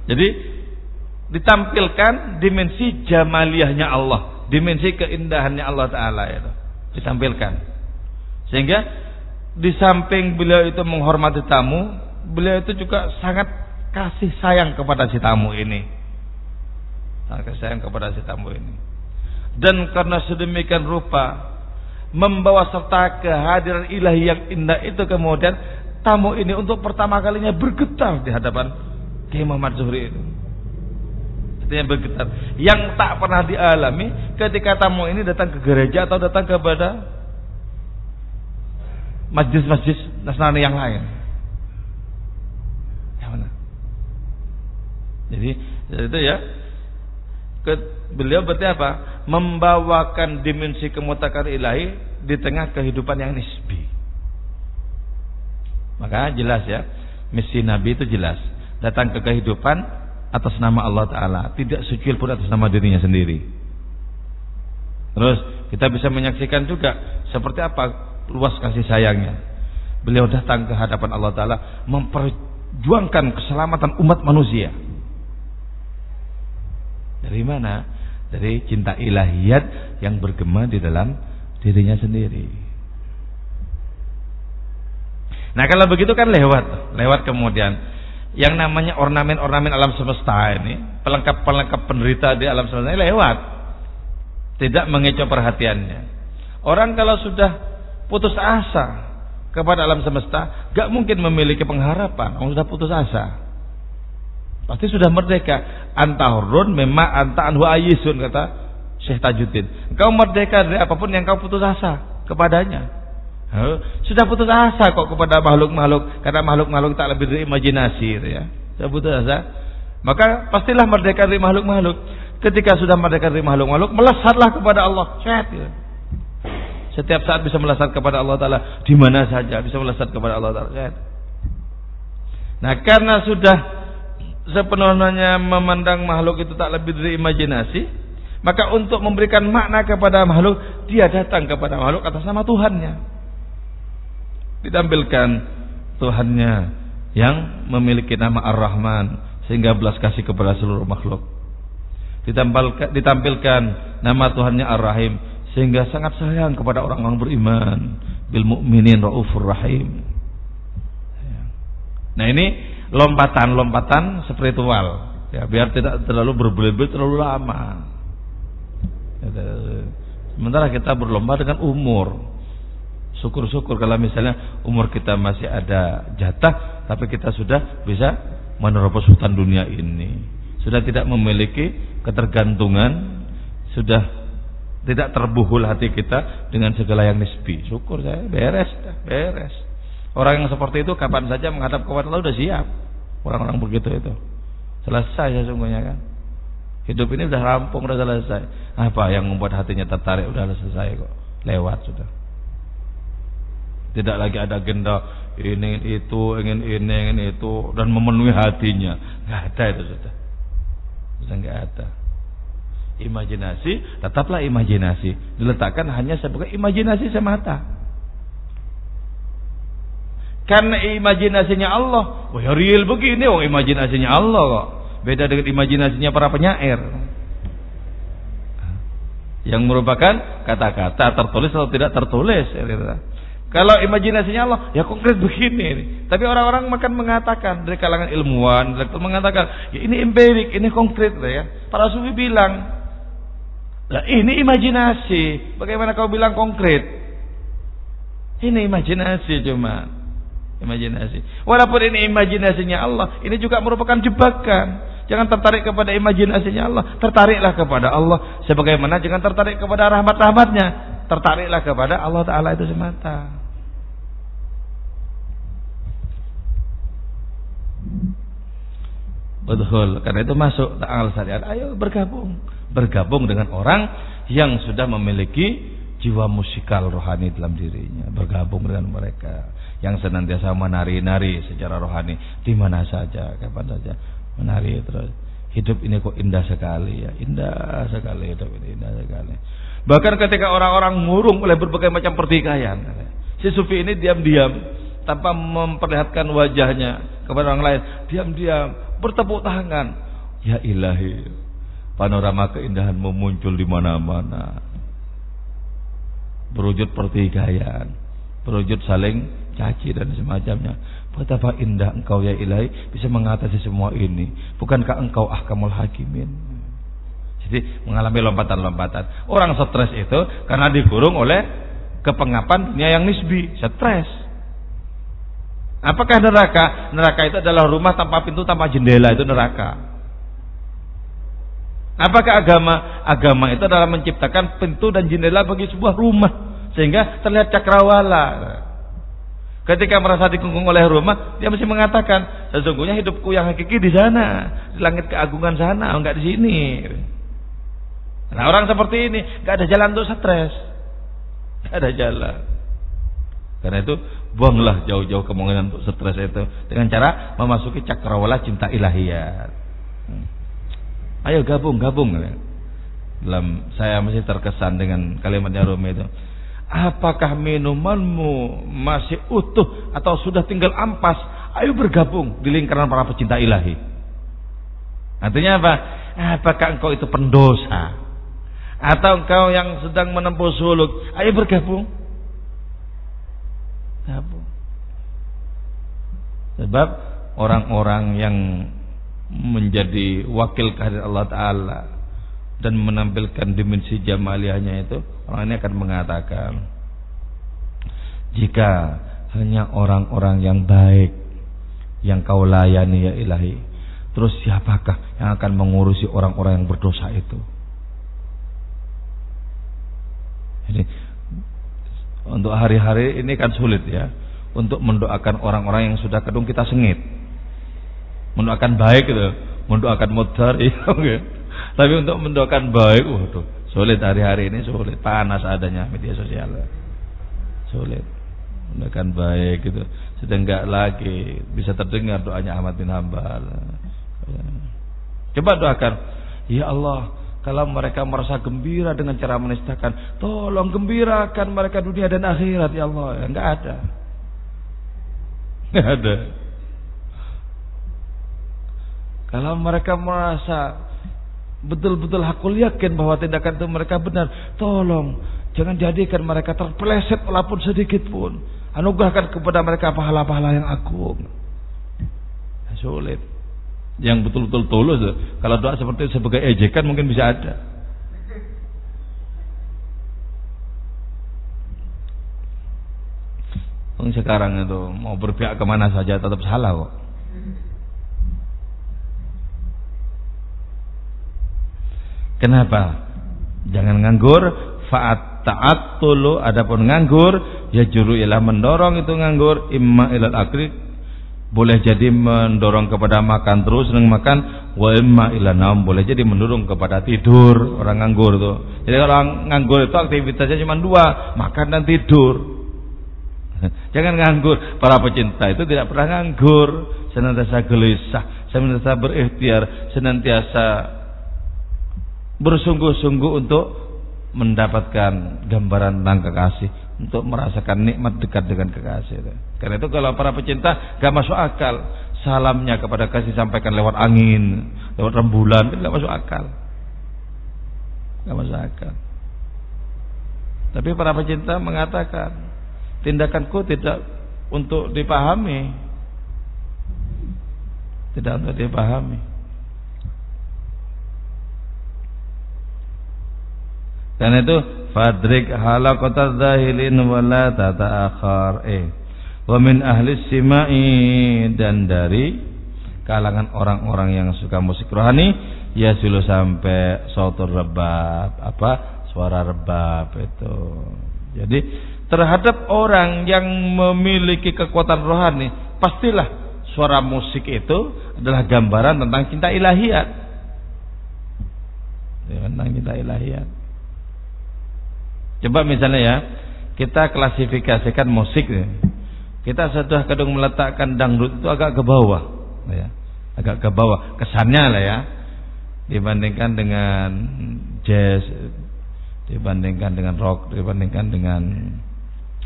Jadi ditampilkan dimensi jamaliyahnya Allah, dimensi keindahannya Allah Taala itu ditampilkan. Sehingga di samping beliau itu menghormati tamu, beliau itu juga sangat kasih sayang kepada si tamu ini. Sangat kasih sayang kepada si tamu ini. Dan karena sedemikian rupa membawa serta kehadiran ilahi yang indah itu kemudian tamu ini untuk pertama kalinya bergetar di hadapan Kiai Muhammad Zuhri itu. Artinya bergetar. Yang tak pernah dialami ketika tamu ini datang ke gereja atau datang kepada majlis-majlis Nasrani yang lain. Ya mana? Jadi itu ya beliau berarti apa? Membawakan dimensi kemutakan ilahi di tengah kehidupan yang nisbi. Maka jelas ya, misi Nabi itu jelas. Datang ke kehidupan atas nama Allah Ta'ala. Tidak secuil pun atas nama dirinya sendiri. Terus kita bisa menyaksikan juga seperti apa luas kasih sayangnya. Beliau datang ke hadapan Allah Ta'ala memperjuangkan keselamatan umat manusia. Dari mana? Dari cinta ilahiyat yang bergema di dalam dirinya sendiri. Nah kalau begitu kan lewat, lewat kemudian yang namanya ornamen-ornamen alam semesta ini, pelengkap-pelengkap penderita di alam semesta ini lewat, tidak mengecoh perhatiannya. Orang kalau sudah putus asa kepada alam semesta, gak mungkin memiliki pengharapan. Orang sudah putus asa. Pasti sudah merdeka. Anta hurun memang anta anhu ayisun kata Syekh Tajuddin. Engkau merdeka dari apa pun yang kau putus asa kepadanya. Sudah putus asa kok kepada makhluk-makhluk karena makhluk-makhluk tak lebih dari imajinasi gitu ya. Sudah putus asa. Maka pastilah merdeka dari makhluk-makhluk. Ketika sudah merdeka dari makhluk-makhluk, melesatlah kepada Allah. Syed, ya. Setiap saat bisa melesat kepada Allah Taala. Di mana saja bisa melesat kepada Allah Taala. Nah, karena sudah sepenuhnya memandang makhluk itu tak lebih dari imajinasi, maka untuk memberikan makna kepada makhluk, dia datang kepada makhluk atas nama Tuhannya. Ditampilkan Tuhannya yang memiliki nama Ar-Rahman sehingga belas kasih kepada seluruh makhluk. Ditampilkan, ditampilkan nama Tuhannya Ar-Rahim sehingga sangat sayang kepada orang-orang beriman. Bil mu'minin raufur rahim. Nah ini lompatan-lompatan spiritual. Ya biar tidak terlalu berbelit terlalu lama. Sementara kita berlomba dengan umur. Syukur-syukur kalau misalnya umur kita masih ada jatah tapi kita sudah bisa menerobos hutan dunia ini. Sudah tidak memiliki ketergantungan sudah tidak terbuhul hati kita dengan segala yang nisbi. Syukur saya. Beres beres Orang yang seperti itu kapan saja menghadap kepada Allah sudah siap. Orang-orang begitu itu. Selesai sesungguhnya kan. Hidup ini sudah rampung, sudah selesai. Apa yang membuat hatinya tertarik sudah selesai kok. Lewat sudah. Tidak lagi ada agenda ini itu, ingin ini, ingin itu dan memenuhi hatinya. Enggak ada itu sudah. Sudah enggak ada. Imajinasi tetaplah imajinasi, diletakkan hanya sebagai imajinasi semata. Karena imajinasinya Allah. Wah, ya real begini oh imajinasinya Allah kok. Beda dengan imajinasinya para penyair. Yang merupakan kata-kata tertulis atau tidak tertulis. Kalau imajinasinya Allah, ya konkret begini. Ini. Tapi orang-orang makan mengatakan dari kalangan ilmuwan, mengatakan, ya ini empirik, ini konkret, ya. Para sufi bilang, lah ini imajinasi. Bagaimana kau bilang konkret? Ini imajinasi cuma imajinasi. Walaupun ini imajinasinya Allah, ini juga merupakan jebakan. Jangan tertarik kepada imajinasinya Allah, tertariklah kepada Allah. Sebagaimana jangan tertarik kepada rahmat-rahmatnya, tertariklah kepada Allah Taala itu semata. Betul, karena itu masuk ta'al syariat. Ayo bergabung, bergabung dengan orang yang sudah memiliki jiwa musikal rohani dalam dirinya, bergabung dengan mereka yang senantiasa menari-nari secara rohani di mana saja, kapan saja menari terus. Hidup ini kok indah sekali ya, indah sekali hidup ini indah sekali. Bahkan ketika orang-orang murung oleh berbagai macam pertikaian, Si sufi ini diam-diam tanpa memperlihatkan wajahnya kepada orang lain, diam-diam bertepuk tangan. Ya ilahi, panorama keindahanmu muncul di mana-mana. Berwujud pertikaian, berwujud saling caci dan semacamnya. Betapa indah engkau ya ilahi bisa mengatasi semua ini. Bukankah engkau ahkamul hakimin? Jadi mengalami lompatan-lompatan. Orang stres itu karena dikurung oleh kepengapan dunia yang nisbi, stres. Apakah neraka? Neraka itu adalah rumah tanpa pintu, tanpa jendela, itu neraka. Apakah agama? Agama itu adalah menciptakan pintu dan jendela bagi sebuah rumah sehingga terlihat cakrawala. Ketika merasa dikungkung oleh rumah, dia mesti mengatakan, sesungguhnya hidupku yang hakiki di sana, di langit keagungan sana, enggak di sini. Nah orang seperti ini, enggak ada jalan untuk stres ada jalan. Karena itu buanglah jauh-jauh kemungkinan untuk stres itu dengan cara memasuki cakrawala cinta ilahiyat. Hmm. Ayo gabung, gabung. Dalam saya masih terkesan dengan kalimatnya Rumi itu. Apakah minumanmu masih utuh atau sudah tinggal ampas? Ayo bergabung di lingkaran para pecinta ilahi. Artinya apa? Apakah engkau itu pendosa? atau engkau yang sedang menempuh suluk, ayo bergabung. Gabung. Sebab orang-orang yang menjadi wakil kehadiran Allah Ta'ala dan menampilkan dimensi jamaliahnya itu orang ini akan mengatakan jika hanya orang-orang yang baik yang kau layani ya ilahi terus siapakah yang akan mengurusi orang-orang yang berdosa itu Ini untuk hari-hari ini kan sulit ya untuk mendoakan orang-orang yang sudah kedung kita sengit. Mendoakan baik itu, mendoakan mudhar iya. Tapi untuk mendoakan baik, waduh, sulit hari-hari ini sulit, panas adanya media sosial. Sulit. Mendoakan baik gitu. Sedang lagi bisa terdengar doanya Ahmad bin Hambal. Coba doakan, ya Allah, kalau mereka merasa gembira dengan cara menistakan, tolong gembirakan mereka dunia dan akhirat ya Allah. Ya, enggak ada. Enggak ada. Kalau mereka merasa betul-betul hakul yakin bahwa tindakan itu mereka benar, tolong jangan jadikan mereka terpeleset walaupun sedikit pun. Anugerahkan kepada mereka pahala-pahala yang agung. Sulit. Yang betul-betul tulus kalau doa seperti itu sebagai ejekan mungkin bisa ada. Sekarang itu mau berpihak ke mana saja tetap salah kok kenapa? Jangan nganggur. Faat taat tulu adapun nganggur ya juru ialah mendorong itu nganggur. Imma ilal akrik boleh jadi mendorong kepada makan terus senang makan. Wa imma ila naum boleh jadi mendorong kepada tidur. Orang nganggur tuh jadi orang nganggur itu aktivitasnya cuma dua makan dan tidur. Jangan nganggur. Para pecinta itu tidak pernah nganggur. Senantiasa gelisah senantiasa berikhtiar senantiasa bersungguh-sungguh untuk mendapatkan gambaran tentang kekasih untuk merasakan nikmat dekat dengan kekasih. Karena itu kalau para pecinta gak masuk akal salamnya kepada kasih sampaikan lewat angin, lewat rembulan, itu gak masuk akal. Gak masuk akal. Tapi para pecinta mengatakan tindakanku tidak untuk dipahami, tidak untuk dipahami. Karena itu fadrik halaqata zahilin wala tata'akhar. Eh. Wa min ahli simai dan dari kalangan orang-orang yang suka musik rohani ya silo sampai sautur rebab apa suara rebab itu. Jadi terhadap orang yang memiliki kekuatan rohani pastilah suara musik itu adalah gambaran tentang cinta ilahiyat. Tentang cinta ilahiyat. Coba misalnya ya, kita klasifikasikan musik ya. Kita sudah kadang meletakkan dangdut itu agak ke bawah, ya. Agak ke bawah kesannya lah ya. Dibandingkan dengan jazz, dibandingkan dengan rock, dibandingkan dengan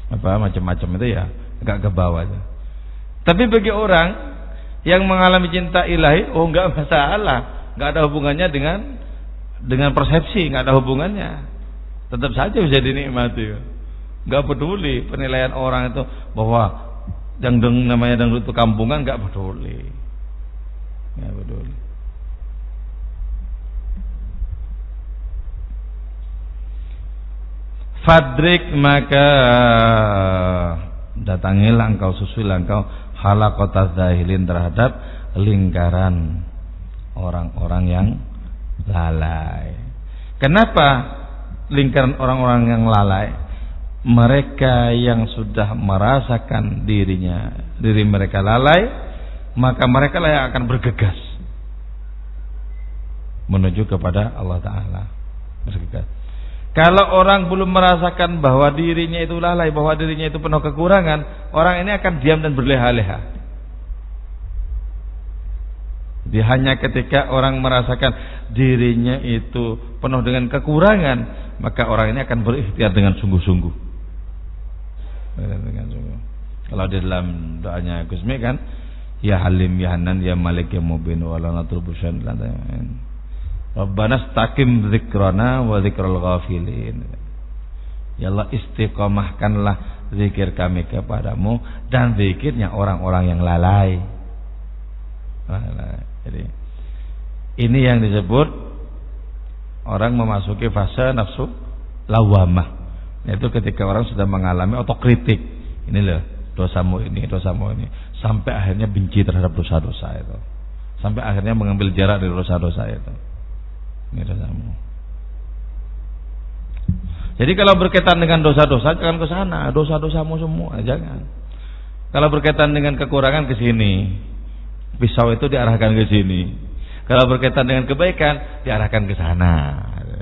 apa macam-macam itu ya agak ke bawah aja. Tapi bagi orang yang mengalami cinta ilahi, oh enggak masalah, enggak ada hubungannya dengan dengan persepsi, enggak ada hubungannya. Tetap saja bisa dinikmati. Enggak peduli penilaian orang itu bahwa yang deng namanya dangdut itu kampungan enggak peduli. Enggak peduli. Fadrik maka datangilah engkau susuilah engkau halakota zahilin terhadap lingkaran orang-orang yang lalai. Kenapa lingkaran orang-orang yang lalai? Mereka yang sudah merasakan dirinya, diri mereka lalai, maka mereka lah yang akan bergegas menuju kepada Allah Taala. Bergegas. Kalau orang belum merasakan bahwa dirinya itu lalai, bahwa dirinya itu penuh kekurangan, orang ini akan diam dan berleha-leha. Jadi hanya ketika orang merasakan dirinya itu penuh dengan kekurangan, maka orang ini akan berikhtiar dengan sungguh-sungguh. Kalau di dalam doanya Gusmi kan, ya Halim, ya Hanan, ya Malik, ya Mubin, wala natrubusan, Rabbana stakim zikrona wa zikrul ghafilin. Ya Allah istiqomahkanlah zikir kami kepadamu dan zikirnya orang-orang yang lalai. Jadi ini yang disebut orang memasuki fase nafsu lawamah. Yaitu ketika orang sudah mengalami otokritik. Ini loh dosamu ini, dosamu ini. Sampai akhirnya benci terhadap dosa-dosa itu. Sampai akhirnya mengambil jarak dari dosa-dosa itu. Jadi kalau berkaitan dengan dosa-dosa jangan ke sana, dosa-dosamu semua jangan. Kalau berkaitan dengan kekurangan ke sini. Pisau itu diarahkan ke sini. Kalau berkaitan dengan kebaikan diarahkan ke sana.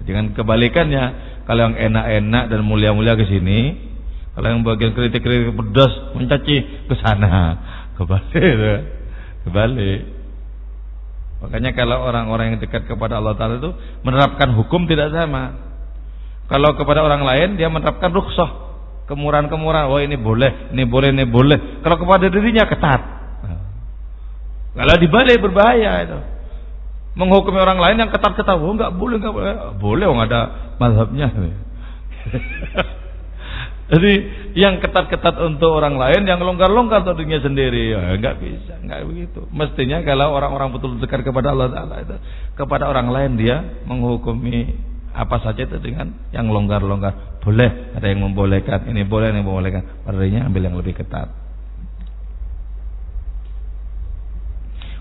Jangan kebalikannya. Kalau yang enak-enak dan mulia-mulia ke sini, kalau yang bagian kritik-kritik pedas mencaci ke sana. Kebalik. Kebalik. Makanya kalau orang-orang yang dekat kepada Allah Ta'ala itu menerapkan hukum tidak sama. Kalau kepada orang lain dia menerapkan rukhsah. Kemurahan-kemurahan. Wah ini boleh, ini boleh, ini boleh. Kalau kepada dirinya ketat. Kalau dibalik berbahaya itu. Menghukumi orang lain yang ketat-ketat. Oh enggak boleh, enggak boleh. Boleh, oh ada mazhabnya. Jadi yang ketat-ketat untuk orang lain, yang longgar-longgar untuk dirinya sendiri, ya enggak bisa, enggak begitu. Mestinya kalau orang-orang betul dekat kepada Allah Taala itu, kepada orang lain dia menghukumi apa saja itu dengan yang longgar-longgar. Boleh, ada yang membolehkan, ini boleh, ini membolehkan. Padanya ambil yang lebih ketat.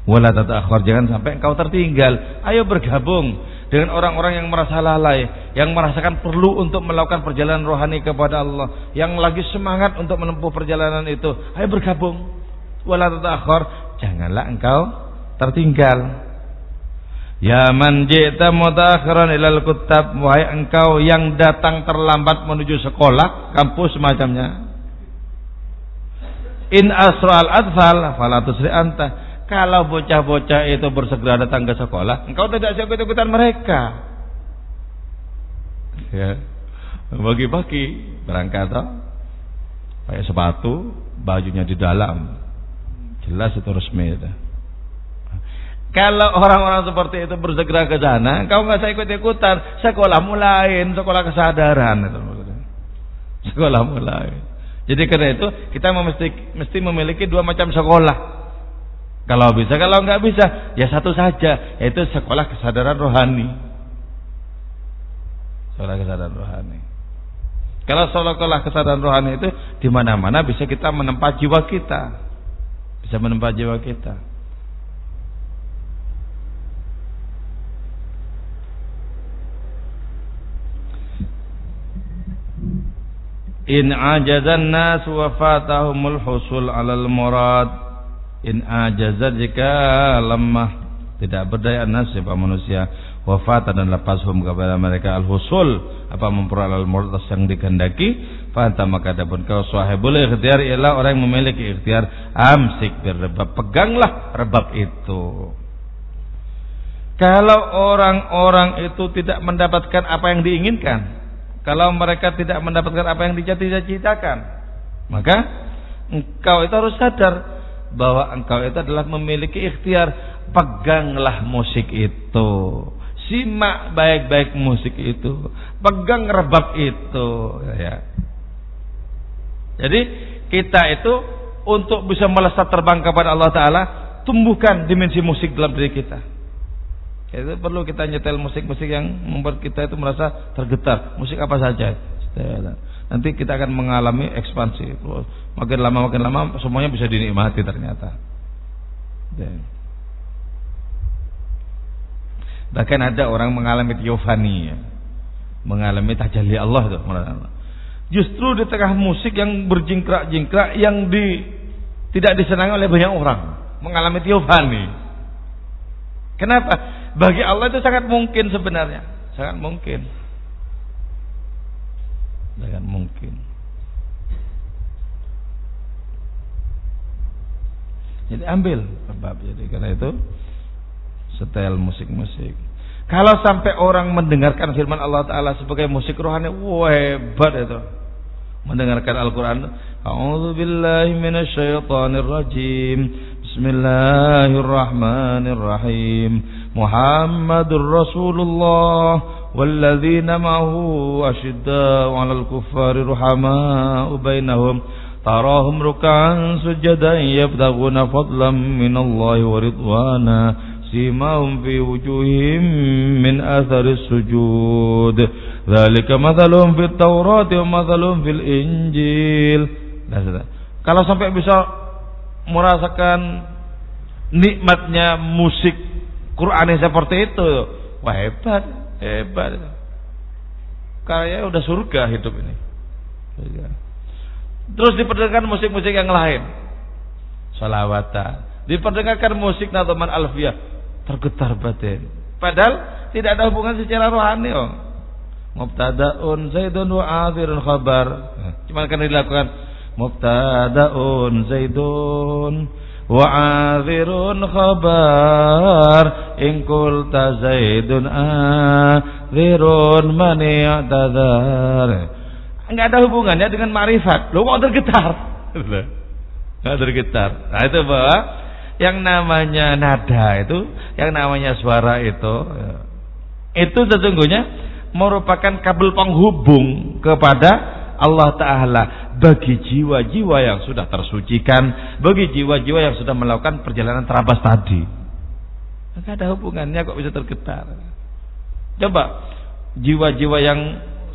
Wala tatakhir jangan sampai engkau tertinggal. Ayo bergabung dengan orang-orang yang merasa lalai, yang merasakan perlu untuk melakukan perjalanan rohani kepada Allah, yang lagi semangat untuk menempuh perjalanan itu. Ayo bergabung. Wala tatakhir, janganlah engkau tertinggal. Ya man ji'ta mutakhiran ilal kutab wahai engkau yang datang terlambat menuju sekolah, kampus semacamnya. In asral adfal fala tusri anta kalau bocah-bocah itu bersegera datang ke sekolah, engkau tidak siap ikutan mereka. Ya. Bagi-bagi berangkat. Pakai sepatu, bajunya di dalam. Jelas itu resmi itu. Kalau orang-orang seperti itu bersegera ke sana, engkau nggak saya ikut-ikutan. Sekolah lain, sekolah kesadaran itu Sekolah mulai. Jadi karena itu kita mesti mesti memiliki dua macam sekolah. Kalau bisa, kalau nggak bisa, ya satu saja, yaitu sekolah kesadaran rohani. Sekolah kesadaran rohani. Kalau sekolah kesadaran rohani itu di mana-mana bisa kita menempa jiwa kita, bisa menempa jiwa kita. In ajazan nas wa fatahumul husul alal murad in ajazat jika lemah tidak berdaya nasib manusia. Wafat dan lepas hum kepada mereka. Al husul apa memperoleh al murtas yang dikehendaki. Fanta maka adapun kau sahibul ikhtiar ialah orang yang memiliki ikhtiar. Amsik berrebab. Peganglah rebab itu. Kalau orang-orang itu tidak mendapatkan apa yang diinginkan. Kalau mereka tidak mendapatkan apa yang dicita-citakan Maka engkau itu harus sadar bahwa engkau itu adalah memiliki ikhtiar. Peganglah musik itu. Simak baik-baik musik itu. Pegang rebab itu. Ya. Jadi kita itu untuk bisa melesat terbang kepada Allah Ta'ala. Tumbuhkan dimensi musik dalam diri kita. Itu perlu kita nyetel musik-musik yang membuat kita itu merasa tergetar. Musik apa saja. Nanti kita akan mengalami ekspansi. Makin lama makin lama semuanya bisa dinikmati ternyata. Bahkan ada orang mengalami tiofani, ya. mengalami tajalli Allah itu. Justru di tengah musik yang berjingkrak-jingkrak yang di tidak disenangi oleh banyak orang, mengalami tiofani. Kenapa? Bagi Allah itu sangat mungkin sebenarnya, sangat mungkin dengan mungkin. Jadi ambil sebab jadi karena itu setel musik-musik. Kalau sampai orang mendengarkan firman Allah Taala sebagai musik rohani, wah hebat itu. Mendengarkan Al-Quran. A'udzu billahi minasyaitonir rajim. Bismillahirrahmanirrahim. Muhammadur Rasulullah والذين معه أشداء على الكفار رحماء بينهم تراهم ركعا سجدا يبتغون فضلا من الله ورضوانا سيماهم في وجوههم من أثر السجود ذلك مثلهم في التوراة ومثلهم في الإنجيل kalau sampai bisa merasakan nikmatnya musik Quran seperti itu wah hebat Hebat. Kayaknya udah surga hidup ini. Terus diperdengarkan musik-musik yang lain. Salawatan. Diperdengarkan musik Natoman Alfiyah. Tergetar batin. Padahal tidak ada hubungan secara rohani. Oh. Mubtada'un Zaidun wa akhirun khabar. Cuma karena dilakukan Mubtada'un Zaidun wa akhirun khabar in qulta zaidun akhirun man ya'tadzar enggak ada hubungannya dengan marifat lu mau tergetar? Enggak tergetar. Nah itu bahwa yang namanya nada itu yang namanya suara itu itu sesungguhnya merupakan kabel penghubung kepada Allah Ta'ala bagi jiwa-jiwa yang sudah tersucikan, bagi jiwa-jiwa yang sudah melakukan perjalanan terabas tadi. Maka ada hubungannya kok bisa tergetar. Coba jiwa-jiwa yang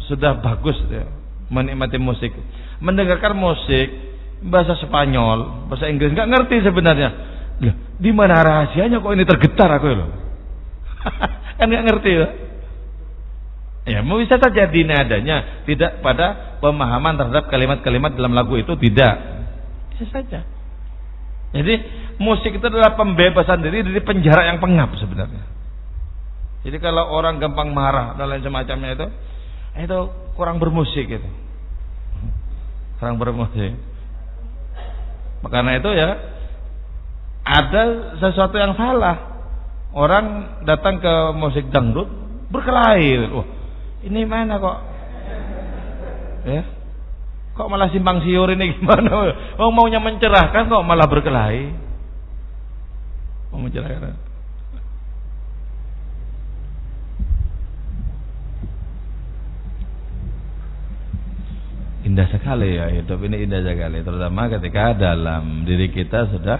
sudah bagus ya, menikmati musik, mendengarkan musik bahasa Spanyol, bahasa Inggris nggak ngerti sebenarnya. Loh, di mana rahasianya kok ini tergetar aku loh? kan nggak ngerti ya. Ya, bisa saja dinadanya tidak pada pemahaman terhadap kalimat-kalimat dalam lagu itu tidak. Bisa saja. Jadi musik itu adalah pembebasan diri dari penjara yang pengap sebenarnya. Jadi kalau orang gampang marah dan lain semacamnya itu, itu kurang bermusik itu. Kurang bermusik. Karena itu ya ada sesuatu yang salah. Orang datang ke musik dangdut berkelahi. Wah, ini mana kok ya kok malah simpang siur ini gimana oh maunya mencerahkan kok malah berkelahi mau mencerahkan indah sekali ya. hidup ini indah sekali terutama ketika dalam diri kita sudah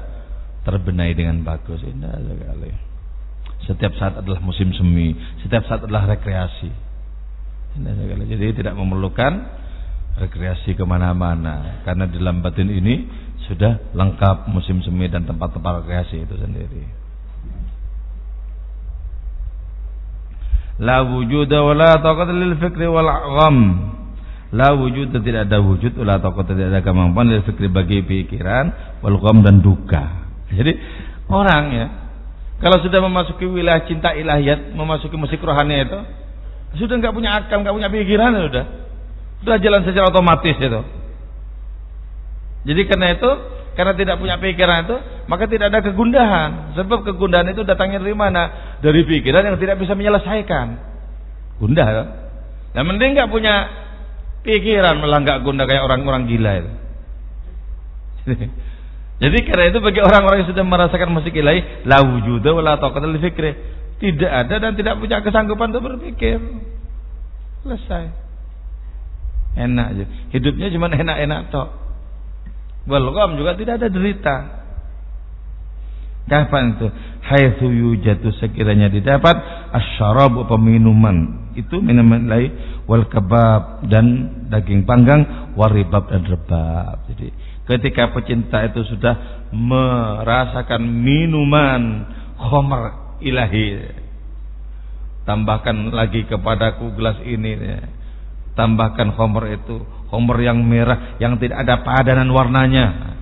terbenai dengan bagus. Indah sekali. Setiap saat adalah musim semi setiap saat adalah rekreasi. Jadi tidak memerlukan rekreasi ke mana-mana karena di dalam batin ini sudah lengkap musim semi dan tempat-tempat rekreasi itu sendiri. La wujud wa la taqat lil fikri wal gham. La wujud tidak ada wujud la taqat tidak ada kemampuan lil fikri bagi pikiran wal dan duka. Jadi orang ya kalau sudah memasuki wilayah cinta ilahiyat, memasuki musik rohani itu, sudah nggak punya akal, nggak punya pikiran sudah. Sudah jalan secara otomatis itu. Jadi karena itu, karena tidak punya pikiran itu, maka tidak ada kegundahan. Sebab kegundahan itu datangnya dari mana? Dari pikiran yang tidak bisa menyelesaikan. Gundah. Kan? mending nggak punya pikiran malah nggak gundah kayak orang-orang gila itu. Jadi karena itu bagi orang-orang yang sudah merasakan musik ilahi, la wujuda wala taqata li fikri. Tidak ada dan tidak punya kesanggupan untuk berpikir. Selesai. Enak aja. Hidupnya cuma enak-enak tok. Belum juga tidak ada derita. Kapan itu? Haitsu yujatu sekiranya didapat asyarab peminuman. Itu minuman lain wal kebab dan daging panggang waribab dan rebab. Jadi ketika pecinta itu sudah merasakan minuman khamr ilahi tambahkan lagi kepadaku gelas ini tambahkan khamr itu khamr yang merah yang tidak ada padanan warnanya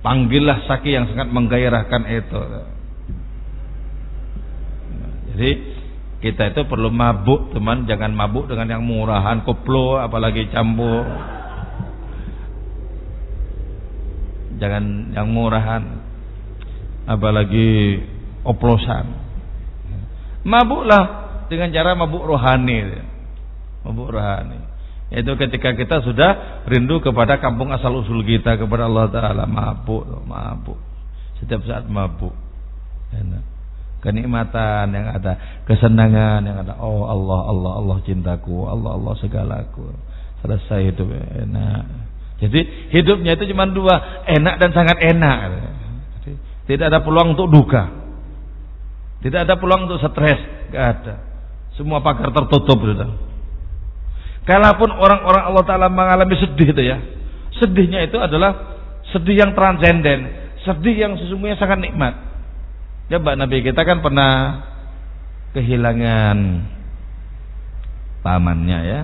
panggillah saki yang sangat menggairahkan itu jadi kita itu perlu mabuk teman. Jangan mabuk dengan yang murahan koplo apalagi campur jangan yang murahan apalagi oplosan. Mabuklah dengan cara mabuk rohani. Mabuk rohani. Itu ketika kita sudah rindu kepada kampung asal usul kita kepada Allah Taala. Mabuk mabuk. Setiap saat mabuk. Enak kenikmatan yang ada kesenangan yang ada oh Allah Allah Allah cintaku Allah Allah segalaku selesai hidup enak jadi hidupnya itu cuma dua, enak dan sangat enak. Jadi, tidak ada peluang untuk duka. Tidak ada peluang untuk stres, Tidak ada. Semua pagar tertutup sudah. Kalaupun orang-orang Allah Taala mengalami sedih itu ya, sedihnya itu adalah sedih yang transenden, sedih yang sesungguhnya sangat nikmat. Mbak Nabi kita kan pernah kehilangan pamannya ya,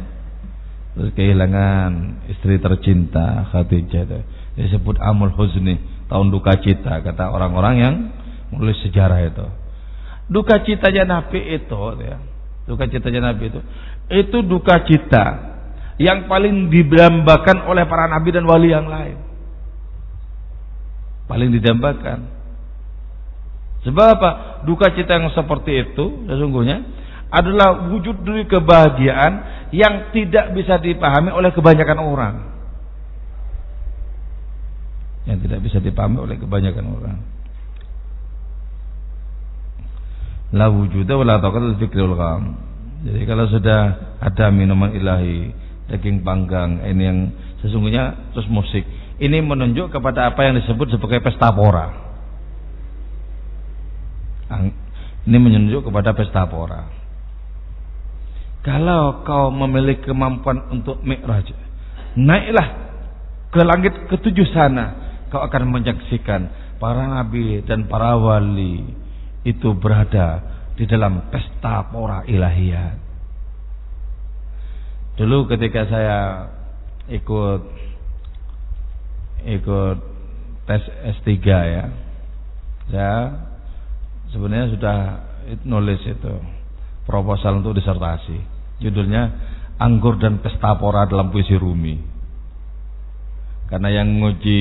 terus kehilangan istri tercinta Khadijah disebut amul huzni tahun duka cita kata orang-orang yang menulis sejarah itu. Duka citanya Nabi itu ya. Duka citanya Nabi itu. Itu duka cita yang paling didambakan oleh para nabi dan wali yang lain. Paling didambakan sebab apa duka cita yang seperti itu sesungguhnya adalah wujud dari kebahagiaan yang tidak bisa dipahami oleh kebanyakan orang. Yang tidak bisa dipahami oleh kebanyakan orang. La wujuda wa la gham. Jadi kalau sudah ada minuman ilahi, daging panggang, ini yang sesungguhnya terus musik. Ini menunjuk kepada apa yang disebut sebagai pesta pora. Ini menunjuk kepada pesta pora. Kalau kau memiliki kemampuan untuk mi'raj, naiklah ke langit ketujuh sana. Kau akan menyaksikan para nabi dan para wali itu berada di dalam pesta pora ilahiyat. Dulu ketika saya ikut ikut tes S3 ya. Saya sebenarnya sudah nulis itu proposal untuk disertasi. Judulnya Anggur dan Pesta Pora dalam Puisi Rumi. Karena yang nguji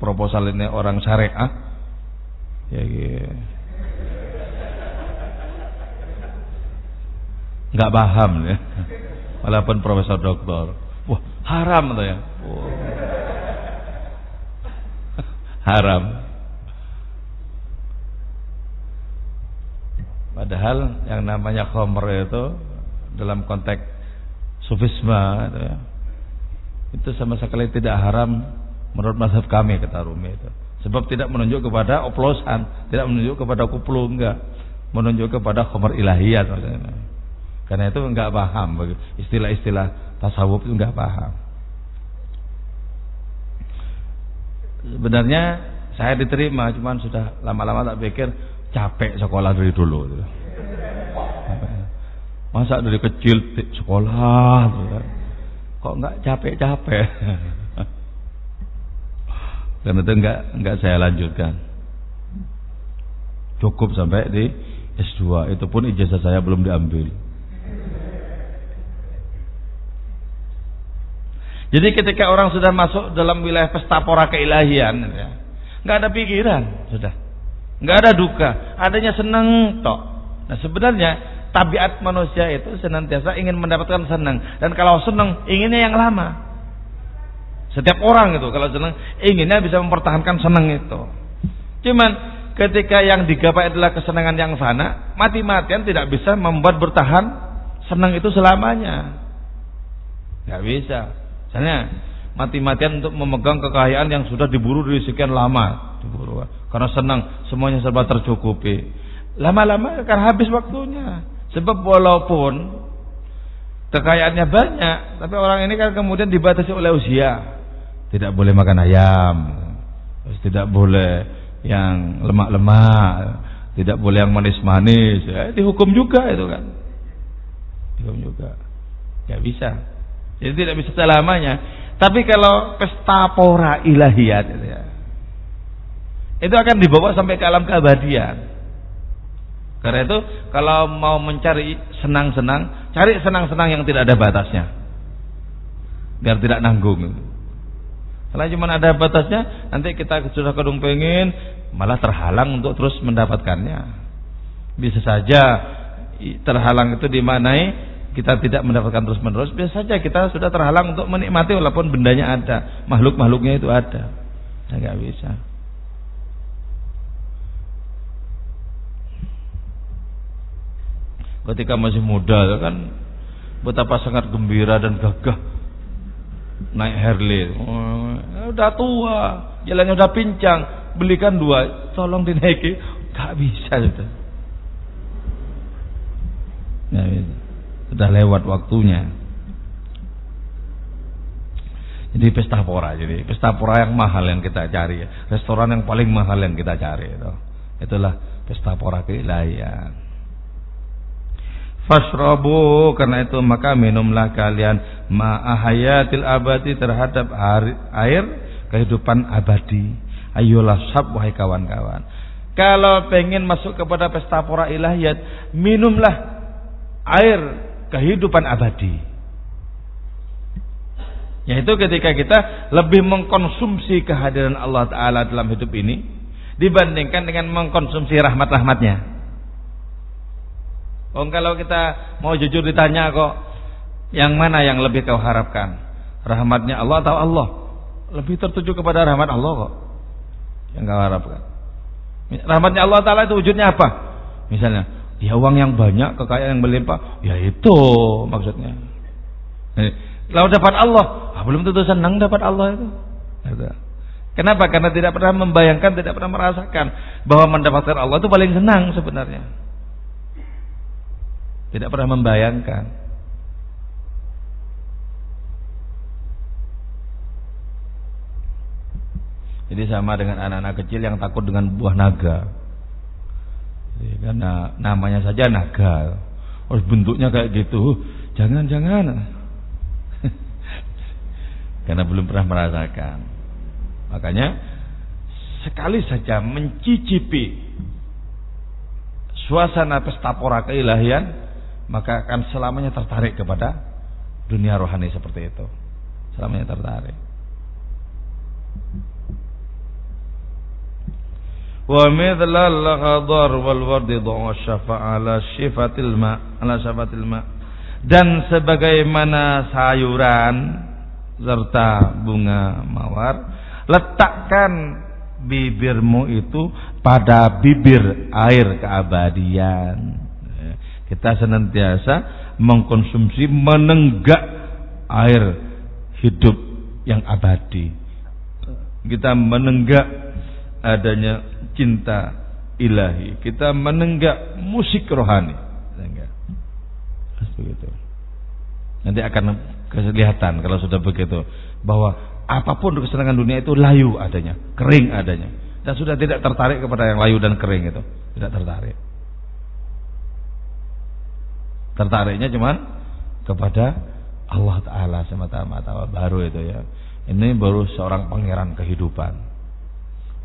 proposal ini orang syariah, ya gitu. nggak paham ya. Walaupun profesor doktor, wah haram tuh ya. Wah. haram. Padahal yang namanya khomer itu dalam konteks sufisme itu, ya. itu sama sekali tidak haram menurut mazhab kami kata Rumi itu. Sebab tidak menunjuk kepada oplosan, tidak menunjuk kepada kuplu enggak, menunjuk kepada khamar ilahiyat maksudnya. Karena itu enggak paham istilah-istilah tasawuf itu enggak paham. Sebenarnya saya diterima, cuman sudah lama-lama tak pikir capek sekolah dari dulu. Gitu. Masa dari kecil sekolah kan? kok nggak capek-capek? Dan itu nggak nggak saya lanjutkan. Cukup sampai di S2. Itu pun ijazah saya belum diambil. Jadi ketika orang sudah masuk dalam wilayah pesta pora keilahian, ya, nggak ada pikiran, sudah, nggak ada duka, adanya senang tok. Nah sebenarnya tabiat manusia itu senantiasa ingin mendapatkan senang dan kalau senang inginnya yang lama Setiap orang itu kalau senang inginnya bisa mempertahankan senang itu. Cuman ketika yang digapai adalah kesenangan yang fana, mati-matian tidak bisa membuat bertahan senang itu selamanya. Gak bisa. Misalnya mati-matian untuk memegang kekayaan yang sudah diburu dari sekian lama, karena senang semuanya serba tercukupi. Lama-lama akan habis waktunya. Sebab walaupun kekayaannya banyak, tapi orang ini kan kemudian dibatasi oleh usia tidak boleh makan ayam, tidak boleh yang lemak-lemak, tidak boleh yang manis-manis. Ya, dihukum juga itu kan. Dihukum juga. Ya bisa. Jadi tidak bisa selamanya. Tapi kalau pesta pora ilahiyat ya. Itu akan dibawa sampai ke alam keabadian. Karena itu kalau mau mencari senang-senang, cari senang-senang yang tidak ada batasnya. Biar tidak nanggung. Kalau cuma ada batasnya, nanti kita sudah kedung pengen, malah terhalang untuk terus mendapatkannya. Bisa saja terhalang itu dimanai kita tidak mendapatkan terus menerus. Bisa saja kita sudah terhalang untuk menikmati walaupun bendanya ada, makhluk-makhluknya itu ada. Ya nggak bisa. Ketika masih muda kan betapa sangat gembira dan gagah naik Harley. Oh, udah tua, jalannya udah pincang, belikan dua, tolong dinaiki. Gak bisa sudah. Ya, sudah lewat waktunya. Jadi pesta pora, jadi pesta pora yang mahal yang kita cari, restoran yang paling mahal yang kita cari itu. Itulah pesta pora keilahian. Fashrabu karena itu maka minumlah kalian ma'ahayatil abadi terhadap air kehidupan abadi. Ayolah sab wahai kawan-kawan. Kalau pengen masuk kepada pesta pora ilahiyat, minumlah air kehidupan abadi. Yaitu ketika kita lebih mengkonsumsi kehadiran Allah Ta'ala dalam hidup ini dibandingkan dengan mengkonsumsi rahmat-rahmatnya. Oh kalau kita mau jujur ditanya kok yang mana yang lebih kau harapkan? Rahmatnya Allah atau Allah? Lebih tertuju kepada rahmat Allah kok. Yang kau harapkan. Rahmatnya Allah Taala itu wujudnya apa? Misalnya, ya uang yang banyak, kekayaan yang melimpah, ya itu maksudnya. Kalau dapat Allah, ah, belum tentu senang dapat Allah itu. Gitu. Kenapa? Karena tidak pernah membayangkan, tidak pernah merasakan bahwa mendapatkan Allah itu paling senang sebenarnya. Tidak pernah membayangkan. Jadi sama dengan anak-anak kecil yang takut dengan buah naga. Jadi, karena namanya saja naga. Oh, bentuknya kayak gitu. Jangan-jangan. karena belum pernah merasakan. Makanya sekali saja mencicipi suasana pesta pora keilahian maka akan selamanya tertarik kepada dunia rohani seperti itu. Selamanya tertarik. Wa mithla al-ghadar wal wardi du'a syafa'a ala syifatil ma ala syafatil ma dan sebagaimana sayuran serta bunga mawar letakkan bibirmu itu pada bibir air keabadian kita senantiasa mengkonsumsi menenggak air hidup yang abadi. Kita menenggak adanya cinta ilahi. Kita menenggak musik rohani. Begitu. Nanti akan kelihatan kalau sudah begitu bahwa apa pun kesenangan dunia itu layu adanya, kering adanya. Dan sudah tidak tertarik kepada yang layu dan kering itu, tidak tertarik. Tertariknya cuman kepada Allah Ta'ala semata-mata baru itu ya. Ini baru seorang pangeran kehidupan.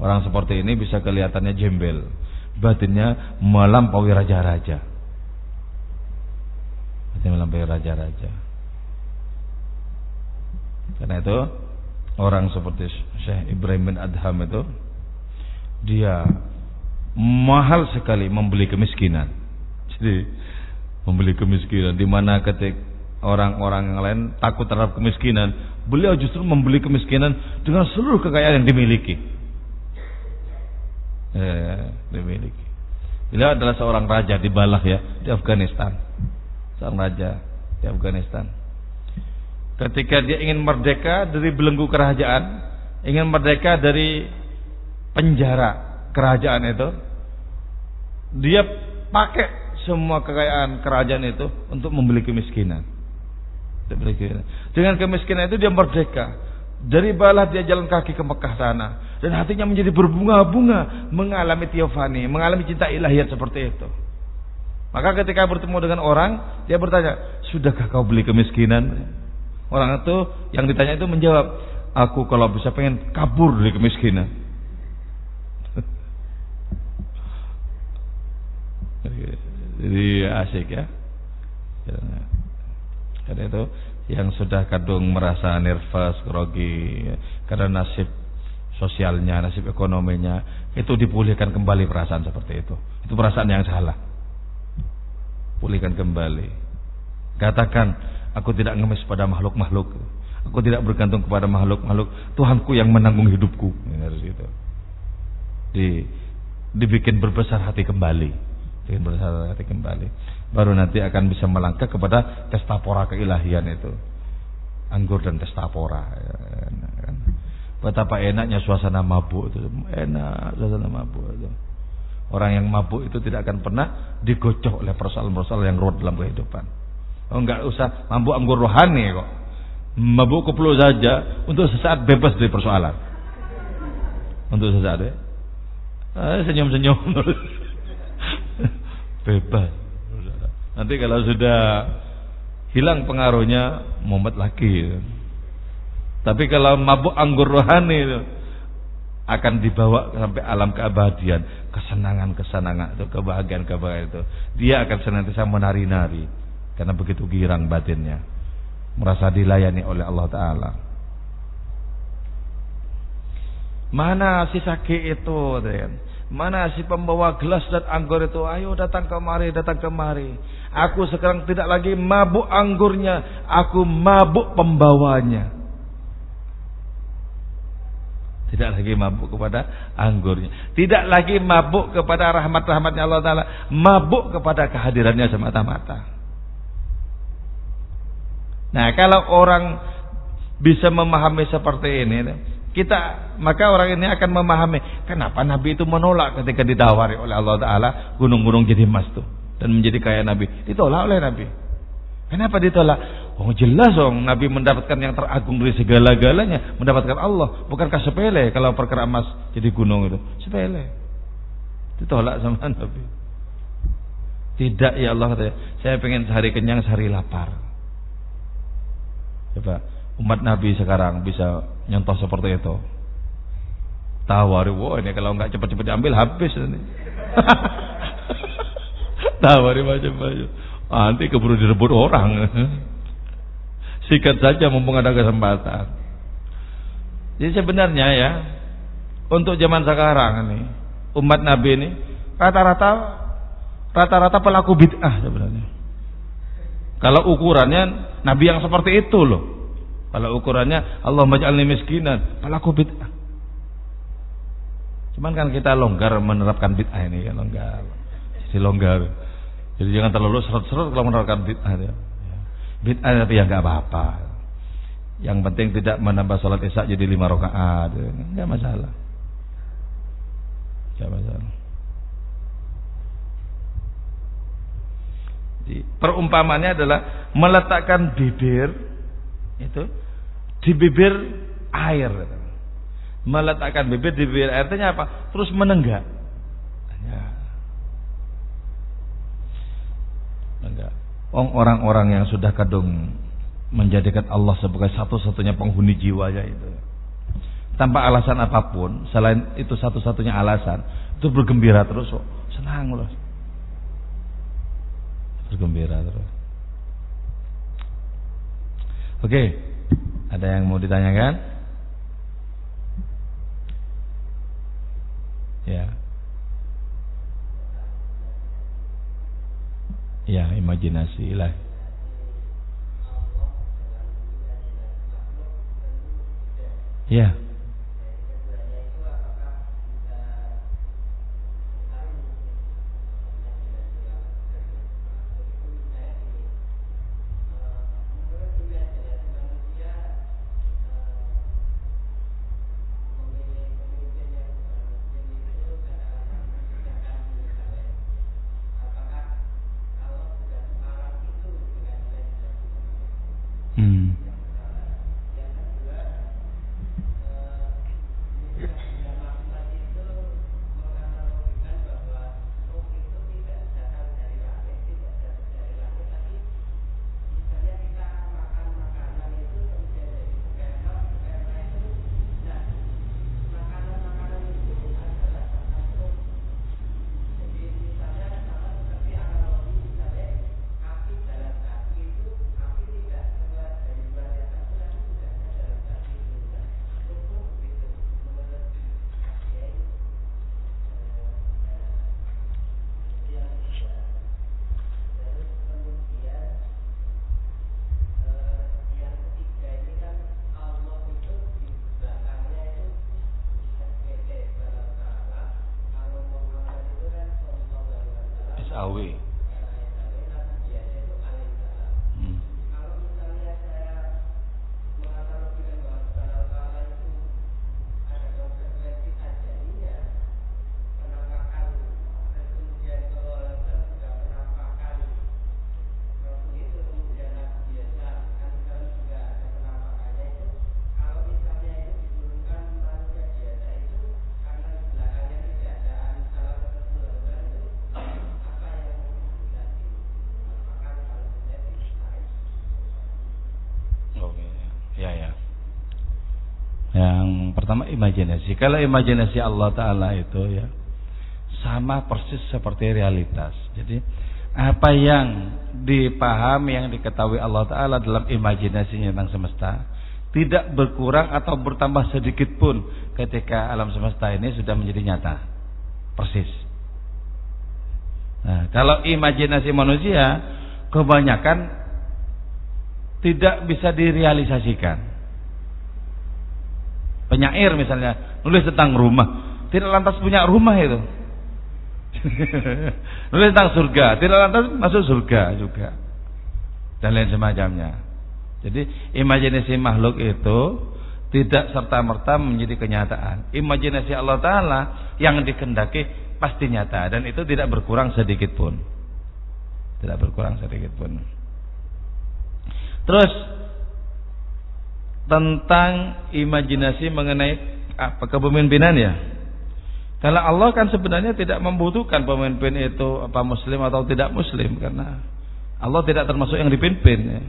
Orang seperti ini bisa kelihatannya jembel. Batinnya melampaui raja-raja. Batinnya melampaui raja-raja. Karena itu orang seperti Syekh Ibrahim bin Adham itu dia mahal sekali membeli kemiskinan. Jadi membeli kemiskinan di mana ketik orang-orang yang lain takut terhadap kemiskinan Beliau justru membeli kemiskinan dengan seluruh kekayaan yang dimiliki. Eh, dimiliki. Beliau adalah seorang raja di Balah ya, di Afghanistan. Seorang raja di Afghanistan. Ketika dia ingin merdeka dari belenggu kerajaan, ingin merdeka dari penjara kerajaan itu, dia pakai semua kekayaan kerajaan itu untuk membeli kemiskinan. Dengan kemiskinan itu dia merdeka. Dari balah dia jalan kaki ke Mekah sana dan hatinya menjadi berbunga-bunga mengalami tiofani, mengalami cinta ilahiyat seperti itu. Maka ketika bertemu dengan orang, dia bertanya, "Sudahkah kau beli kemiskinan?" Orang itu yang ditanya itu menjawab, "Aku kalau bisa pengen kabur dari kemiskinan." Jadi asik ya. Karena itu yang sudah kadung merasa nervous, grogi karena nasib sosialnya, nasib ekonominya itu dipulihkan kembali perasaan seperti itu. Itu perasaan yang salah. Pulihkan kembali. Katakan, aku tidak ngemis pada makhluk-makhluk. Aku tidak bergantung kepada makhluk-makhluk. Tuhanku yang menanggung hidupku. Harus itu. Di, dibikin berbesar hati kembali. Bikin berbesar hati kembali. Baru nanti akan bisa melangkah kepada testapora keilahian itu. Anggur dan testapora ya, kan. betapa enaknya suasana mabuk itu. Enak suasana mabuk itu. Orang yang mabuk itu tidak akan pernah digocok oleh persoalan-persoalan yang ruwet dalam kehidupan. Oh enggak usah mabuk anggur rohani kok. Mabuk kepulu saja untuk sesaat bebas dari persoalan. Untuk sesaat ya. Senyum-senyum bebas Nanti kalau sudah hilang pengaruhnya mumet lagi. Tapi kalau mabuk anggur rohani akan dibawa sampai alam keabadian, kesenangan-kesenangan itu, kebahagiaan-kebahagiaan itu. Dia akan senantiasa menari-nari karena begitu girang batinnya. Merasa dilayani oleh Allah taala. Mana si sakit itu, Mana si pembawa gelas dan anggur itu? Ayo datang kemari, datang kemari. Aku sekarang tidak lagi mabuk anggurnya, aku mabuk pembawanya. Tidak lagi mabuk kepada anggurnya. Tidak lagi mabuk kepada rahmat-rahmatnya Allah Ta'ala. Mabuk kepada kehadirannya semata-mata. Nah kalau orang bisa memahami seperti ini. Kita maka orang ini akan memahami kenapa Nabi itu menolak ketika ditawari oleh Allah Taala gunung-gunung jadi emas tuh dan menjadi kaya Nabi. Ditolak oleh Nabi. Kenapa ditolak? Oh jelas dong Nabi mendapatkan yang teragung dari segala-galanya, mendapatkan Allah. Bukankah sepele kalau perkara emas jadi gunung itu? Sepele. Ditolak sama Nabi. Tidak ya Allah saya pengen sehari kenyang, sehari lapar. Coba umat Nabi sekarang bisa nyontoh seperti itu. Tawari, wah ini kalau nggak cepat-cepat diambil habis ini. Tawari macam-macam. Ah, nanti keburu direbut orang. Sikat saja mumpung ada kesempatan. Jadi sebenarnya ya, untuk zaman sekarang ini, umat Nabi ini rata-rata rata-rata pelaku bid'ah sebenarnya. Kalau ukurannya Nabi yang seperti itu loh. Kalau ukurannya Allah maj'alni miskinan, pelaku bid'ah. Cuman kan kita longgar menerapkan bid'ah ini ya longgar. Jadi longgar. Jadi jangan terlalu seret-seret kalau menerapkan bid'ah ya. Bid'ah tapi ya nggak apa-apa. Yang penting tidak menambah sholat isya jadi lima rakaat, nggak masalah. Nggak masalah. Perumpamannya adalah meletakkan bibir itu di bibir air. Meletakkan bibir di bibir air itu apa? Terus menenggak. Ya. Orang-orang yang sudah kadung menjadikan Allah sebagai satu-satunya penghuni jiwanya itu. Tanpa alasan apa pun, selain itu satu-satunya alasan, itu bergembira terus, oh, senang loh. Bergembira terus. Oke, okay. Ada yang mau ditanyakan? Ya. Ya, imajinasi lah. Ya. away. Pertama imajinasi. Kalau imajinasi Allah Taala itu ya sama persis seperti realitas. Jadi apa yang dipahami yang diketahui Allah Taala dalam imajinasinya tentang semesta tidak berkurang atau bertambah sedikit pun ketika alam semesta ini sudah menjadi nyata. Persis. Nah, kalau imajinasi manusia kebanyakan tidak bisa direalisasikan. Penyair misalnya nulis tentang rumah, tidak lantas punya rumah itu. nulis tentang surga, tidak lantas masuk surga juga. Dan lain semacamnya. Jadi imajinasi makhluk itu tidak serta-merta menjadi kenyataan. Imajinasi Allah Ta'ala yang dikendaki pasti nyata dan itu tidak berkurang sedikit pun. Tidak berkurang sedikit pun. Terus tentang imajinasi mengenai apa kepemimpinan ya. Kalau Allah kan sebenarnya tidak membutuhkan pemimpin itu apa muslim atau tidak muslim karena Allah tidak termasuk yang dipimpin ya.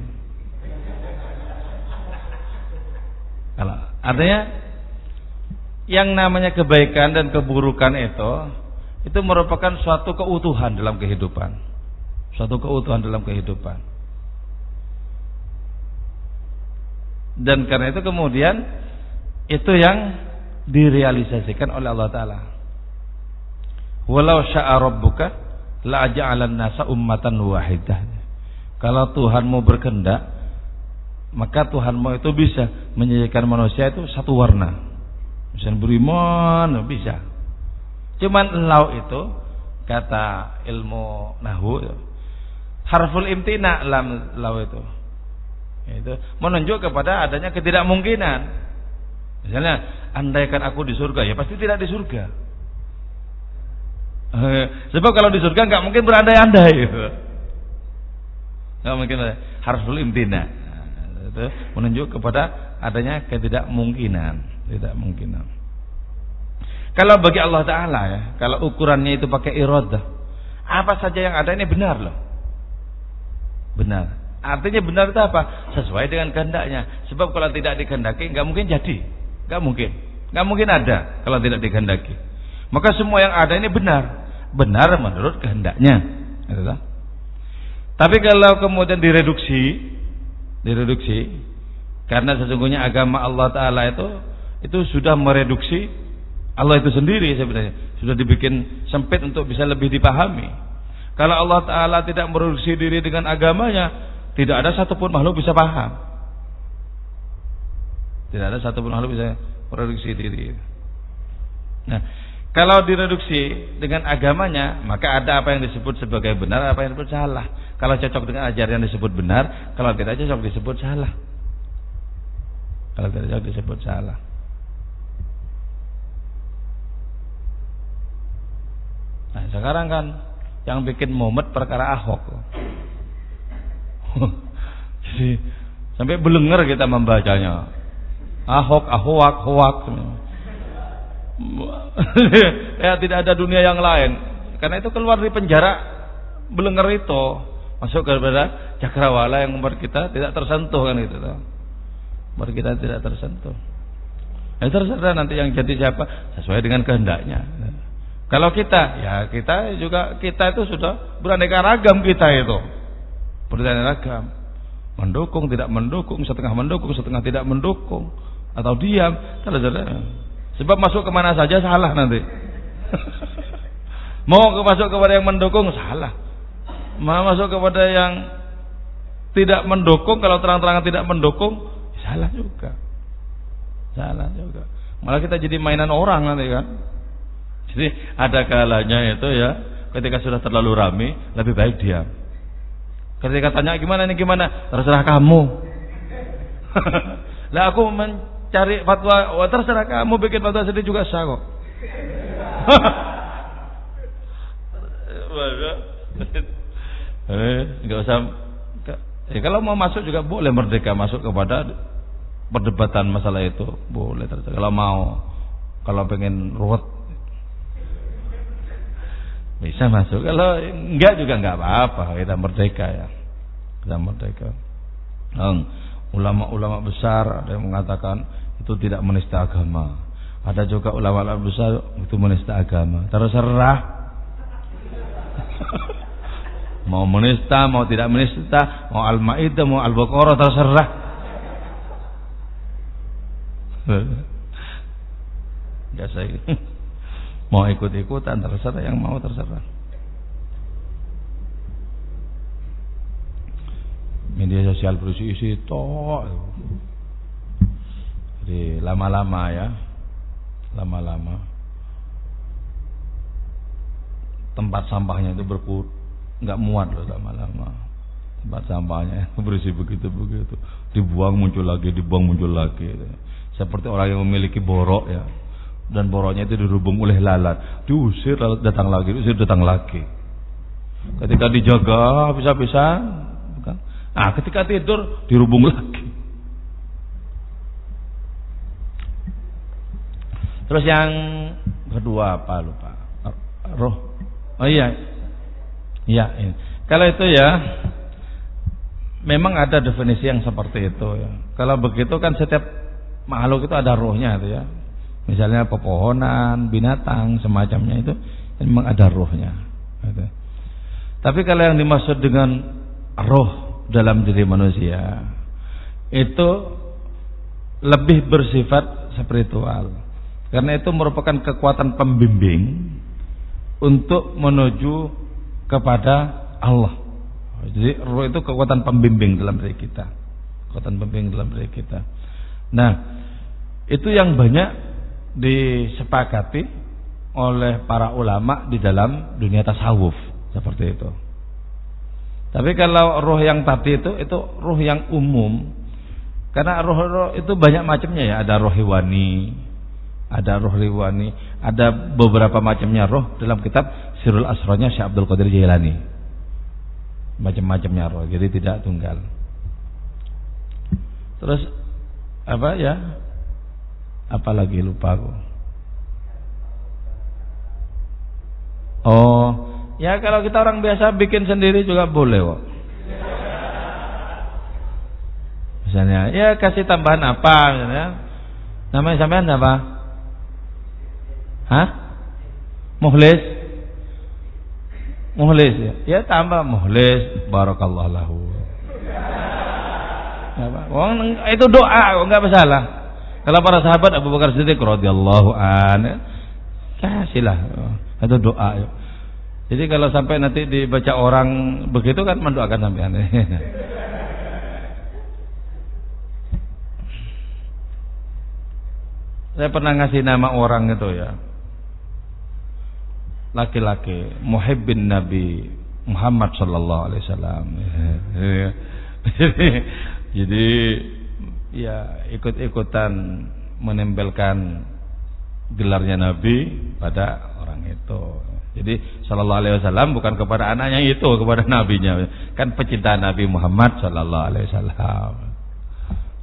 Kalau artinya yang namanya kebaikan dan keburukan itu itu merupakan suatu keutuhan dalam kehidupan. Suatu keutuhan dalam kehidupan. Dan karena itu kemudian itu yang direalisasikan oleh Allah taala. Walau syaa rabbuka la ja'alan nasa ummatan wahidah. Kalau Tuhanmu berkehendak, maka Tuhanmu itu bisa menjadikan manusia itu satu warna. Misalnya beriman bisa. Cuman lau itu kata ilmu nahu harful imtina lam lau itu itu menunjuk kepada adanya ketidakmungkinan. Misalnya, andaikan aku di surga, ya pasti tidak di surga. Eh, sebab kalau di surga nggak mungkin berandai-andai. Nggak mungkin harus imtina. Nah, itu menunjuk kepada adanya ketidakmungkinan, tidak mungkinan. Kalau bagi Allah Taala ya, kalau ukurannya itu pakai iradah, apa saja yang ada ini benar loh, benar. Artinya benar itu apa? Sesuai dengan kehendaknya. Sebab kalau tidak dikehendaki nggak mungkin jadi. nggak mungkin. nggak mungkin ada kalau tidak dikehendaki. Maka semua yang ada ini benar. Benar menurut kehendaknya. Gitu Tapi kalau kemudian direduksi, direduksi karena sesungguhnya agama Allah taala itu itu sudah mereduksi Allah itu sendiri sebenarnya sudah dibikin sempit untuk bisa lebih dipahami. Kalau Allah taala tidak mereduksi diri dengan agamanya, tidak ada satupun makhluk bisa paham. Tidak ada satupun makhluk bisa Reduksi diri. Nah, kalau direduksi dengan agamanya, maka ada apa yang disebut sebagai benar, apa yang disebut salah. Kalau cocok dengan ajaran disebut benar, kalau tidak cocok disebut salah. Kalau tidak cocok disebut salah. Nah, sekarang kan yang bikin momet perkara Ahok. Jadi sampai belenger kita membacanya. Ahok, ahwak, hoak. ya tidak ada dunia yang lain. Karena itu keluar dari penjara belenger itu masuk kepada cakrawala yang membuat kita tidak tersentuh kan itu. Membuat kita tidak tersentuh. Ya terserah nanti yang jadi siapa sesuai dengan kehendaknya. Kalau kita, ya kita juga kita itu sudah beraneka ragam kita itu. Beraneka ragam. Mendukung, tidak mendukung, setengah mendukung, setengah tidak mendukung atau diam. Kalau Sebab masuk ke mana saja salah nanti. Mau masuk kepada yang mendukung salah. Mau masuk kepada yang tidak mendukung kalau terang-terangan tidak mendukung salah juga. Salah juga. Malah kita jadi mainan orang nanti kan. Jadi ada kalanya itu ya, ketika sudah terlalu ramai, lebih baik diam. Ketika tanya gimana ini gimana, terserah kamu. lah aku mencari fatwa, wah terserah kamu bikin fatwa sendiri juga sah kok. eh, nggak usah. Ya, kalau mau masuk juga boleh merdeka masuk kepada perdebatan masalah itu boleh terserah. Kalau mau, kalau pengen ruwet bisa masuk. Kalau enggak juga enggak apa-apa. Kita merdeka ya. Kita merdeka. Ulama-ulama besar ada yang mengatakan itu tidak menista agama. Ada juga ulama-ulama besar itu menista agama. Terserah. mau menista, mau tidak menista, mau al-maidah, mau al-baqarah terserah. Biasa itu mau ikut-ikutan terserah yang mau terserah. Media sosial berisi-isi toh. Jadi lama-lama ya lama-lama. Tempat sampahnya itu berput nggak muat loh lama-lama. Tempat sampahnya berisi begitu begitu dibuang muncul lagi dibuang muncul lagi. Seperti orang yang memiliki borok ya dan boroknya itu dirubung oleh lalat. Diusir lalat datang lagi diusir datang lagi. Ketika dijaga bisa-bisa kan? Nah ketika tidur dirubung lagi. Terus yang kedua apa lupa? Roh. Oh iya. Iya ini. kalau itu ya memang ada definisi yang seperti itu ya. Kalau begitu kan setiap makhluk itu ada rohnya itu ya misalnya pepohonan, binatang, semacamnya itu memang ada rohnya. Gitu. Tapi kalau yang dimaksud dengan roh dalam diri manusia itu lebih bersifat spiritual. Karena itu merupakan kekuatan pembimbing untuk menuju kepada Allah. Jadi roh itu kekuatan pembimbing dalam diri kita. Kekuatan pembimbing dalam diri kita. Nah, itu yang banyak disepakati oleh para ulama di dalam dunia tasawuf seperti itu. Tapi kalau roh yang tadi itu itu roh yang umum. Karena roh-roh itu banyak macamnya ya, ada roh hewani, ada roh hewani, ada beberapa macamnya roh dalam kitab Sirul Asronya Syekh Abdul Qadir Jailani. Macam-macamnya roh, jadi tidak tunggal. Terus apa ya? Apalagi lupa aku. Oh, ya kalau kita orang biasa bikin sendiri juga boleh kok. Misalnya, ya kasih tambahan apa misalnya. Namanya sampean apa? Hah? Muhlis? Muhlis ya. Ya tambah muhlis barakallahu lahu. Wong itu doa, enggak masalah. Kalau para sahabat Abu Bakar Siddiq radhiyallahu an kasihlah itu doa. Yuk. Jadi kalau sampai nanti dibaca orang begitu kan mendoakan sampean. Saya pernah ngasih nama orang itu ya. Laki-laki muhibbin Nabi Muhammad sallallahu alaihi wasallam. Jadi ya ikut-ikutan menempelkan gelarnya Nabi pada orang itu. Jadi Sallallahu Alaihi Wasallam bukan kepada anaknya itu, kepada nabinya. Kan pecinta Nabi Muhammad Sallallahu Alaihi Wasallam.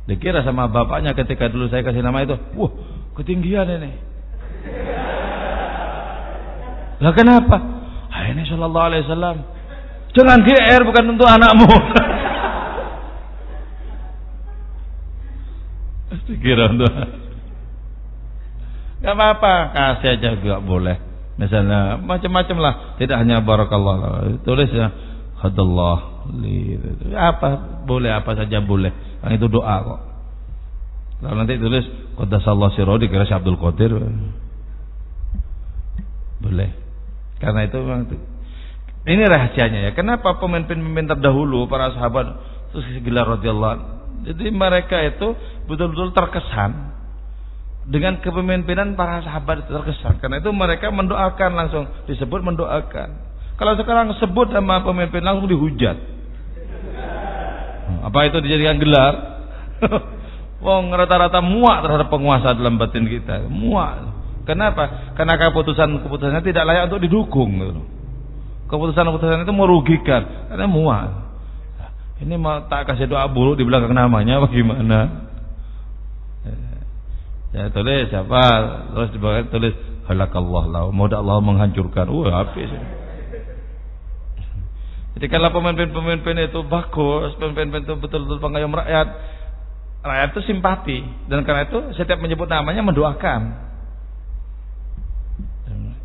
Dikira sama bapaknya ketika dulu saya kasih nama itu, wah ketinggian ini. Lah kenapa? Ah, ini Sallallahu Alaihi Wasallam. Jangan GR bukan untuk anakmu. Untuk Gak apa-apa, kasih aja juga boleh. Misalnya macam-macam lah, tidak hanya barakallah. Tulis ya hadallah. Apa boleh apa saja boleh. Yang itu doa kok. Kalau nanti tulis qaddasallahu sirra dikira Abdul Qadir. Boleh. Karena itu memang ini rahasianya ya. Kenapa pemimpin-pemimpin terdahulu para sahabat terus gelar radhiyallahu Jadi mereka itu betul-betul terkesan dengan kepemimpinan para sahabat itu terkesan. Karena itu mereka mendoakan langsung disebut mendoakan. Kalau sekarang sebut sama pemimpin langsung dihujat. Apa itu dijadikan gelar? Wong rata-rata muak terhadap penguasa dalam batin kita. Muak. Kenapa? Karena keputusan-keputusannya tidak layak untuk didukung. Keputusan-keputusan itu merugikan. Karena muak. Ini mau tak kasih doa buruk di belakang namanya bagaimana? Ya tulis apa? Terus di bawah tulis halakallah lau. Moga Allah menghancurkan. Wah, habis. Jadi kalau pemimpin-pemimpin itu bagus, pemimpin itu betul-betul pengayom rakyat, rakyat itu simpati dan karena itu setiap menyebut namanya mendoakan.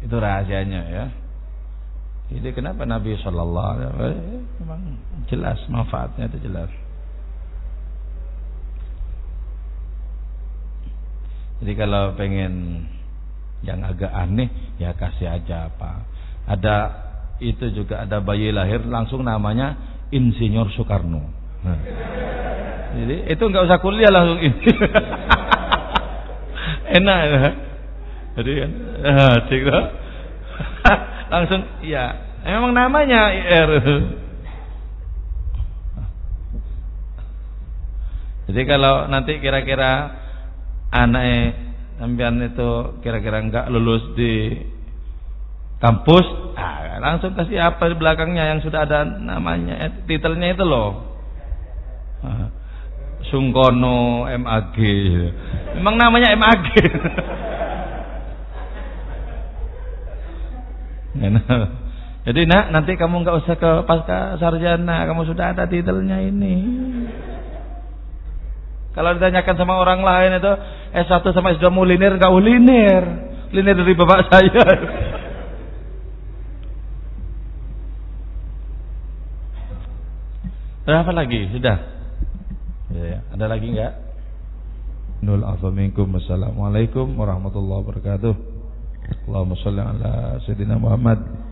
Itu rahasianya ya. Jadi kenapa Nabi Shallallahu Alaihi Wasallam memang jelas manfaatnya itu jelas. Jadi kalau pengen yang agak aneh ya kasih aja apa. Ada itu juga ada bayi lahir langsung namanya Insinyur Soekarno. Nah. Jadi itu nggak usah kuliah langsung ini. Enak ya. Jadi kan uh, langsung ya memang namanya IR. Jadi kalau nanti kira-kira anaknya sampean itu kira-kira enggak lulus di kampus, ah, langsung kasih apa di belakangnya yang sudah ada namanya, eh, titelnya itu loh. Ah, Sungkono MAG. Memang namanya MAG. Jadi nak nanti kamu nggak usah ke pasca sarjana, kamu sudah ada titelnya ini. Kalau ditanyakan sama orang lain itu S1 sama S2 mau linear enggak linear. Linear dari bapak saya. Berapa lagi? Sudah. Ya, ya. ada lagi enggak? Nul. Assalamualaikum warahmatullahi wabarakatuh. Allahumma shalli ala sayyidina Muhammad.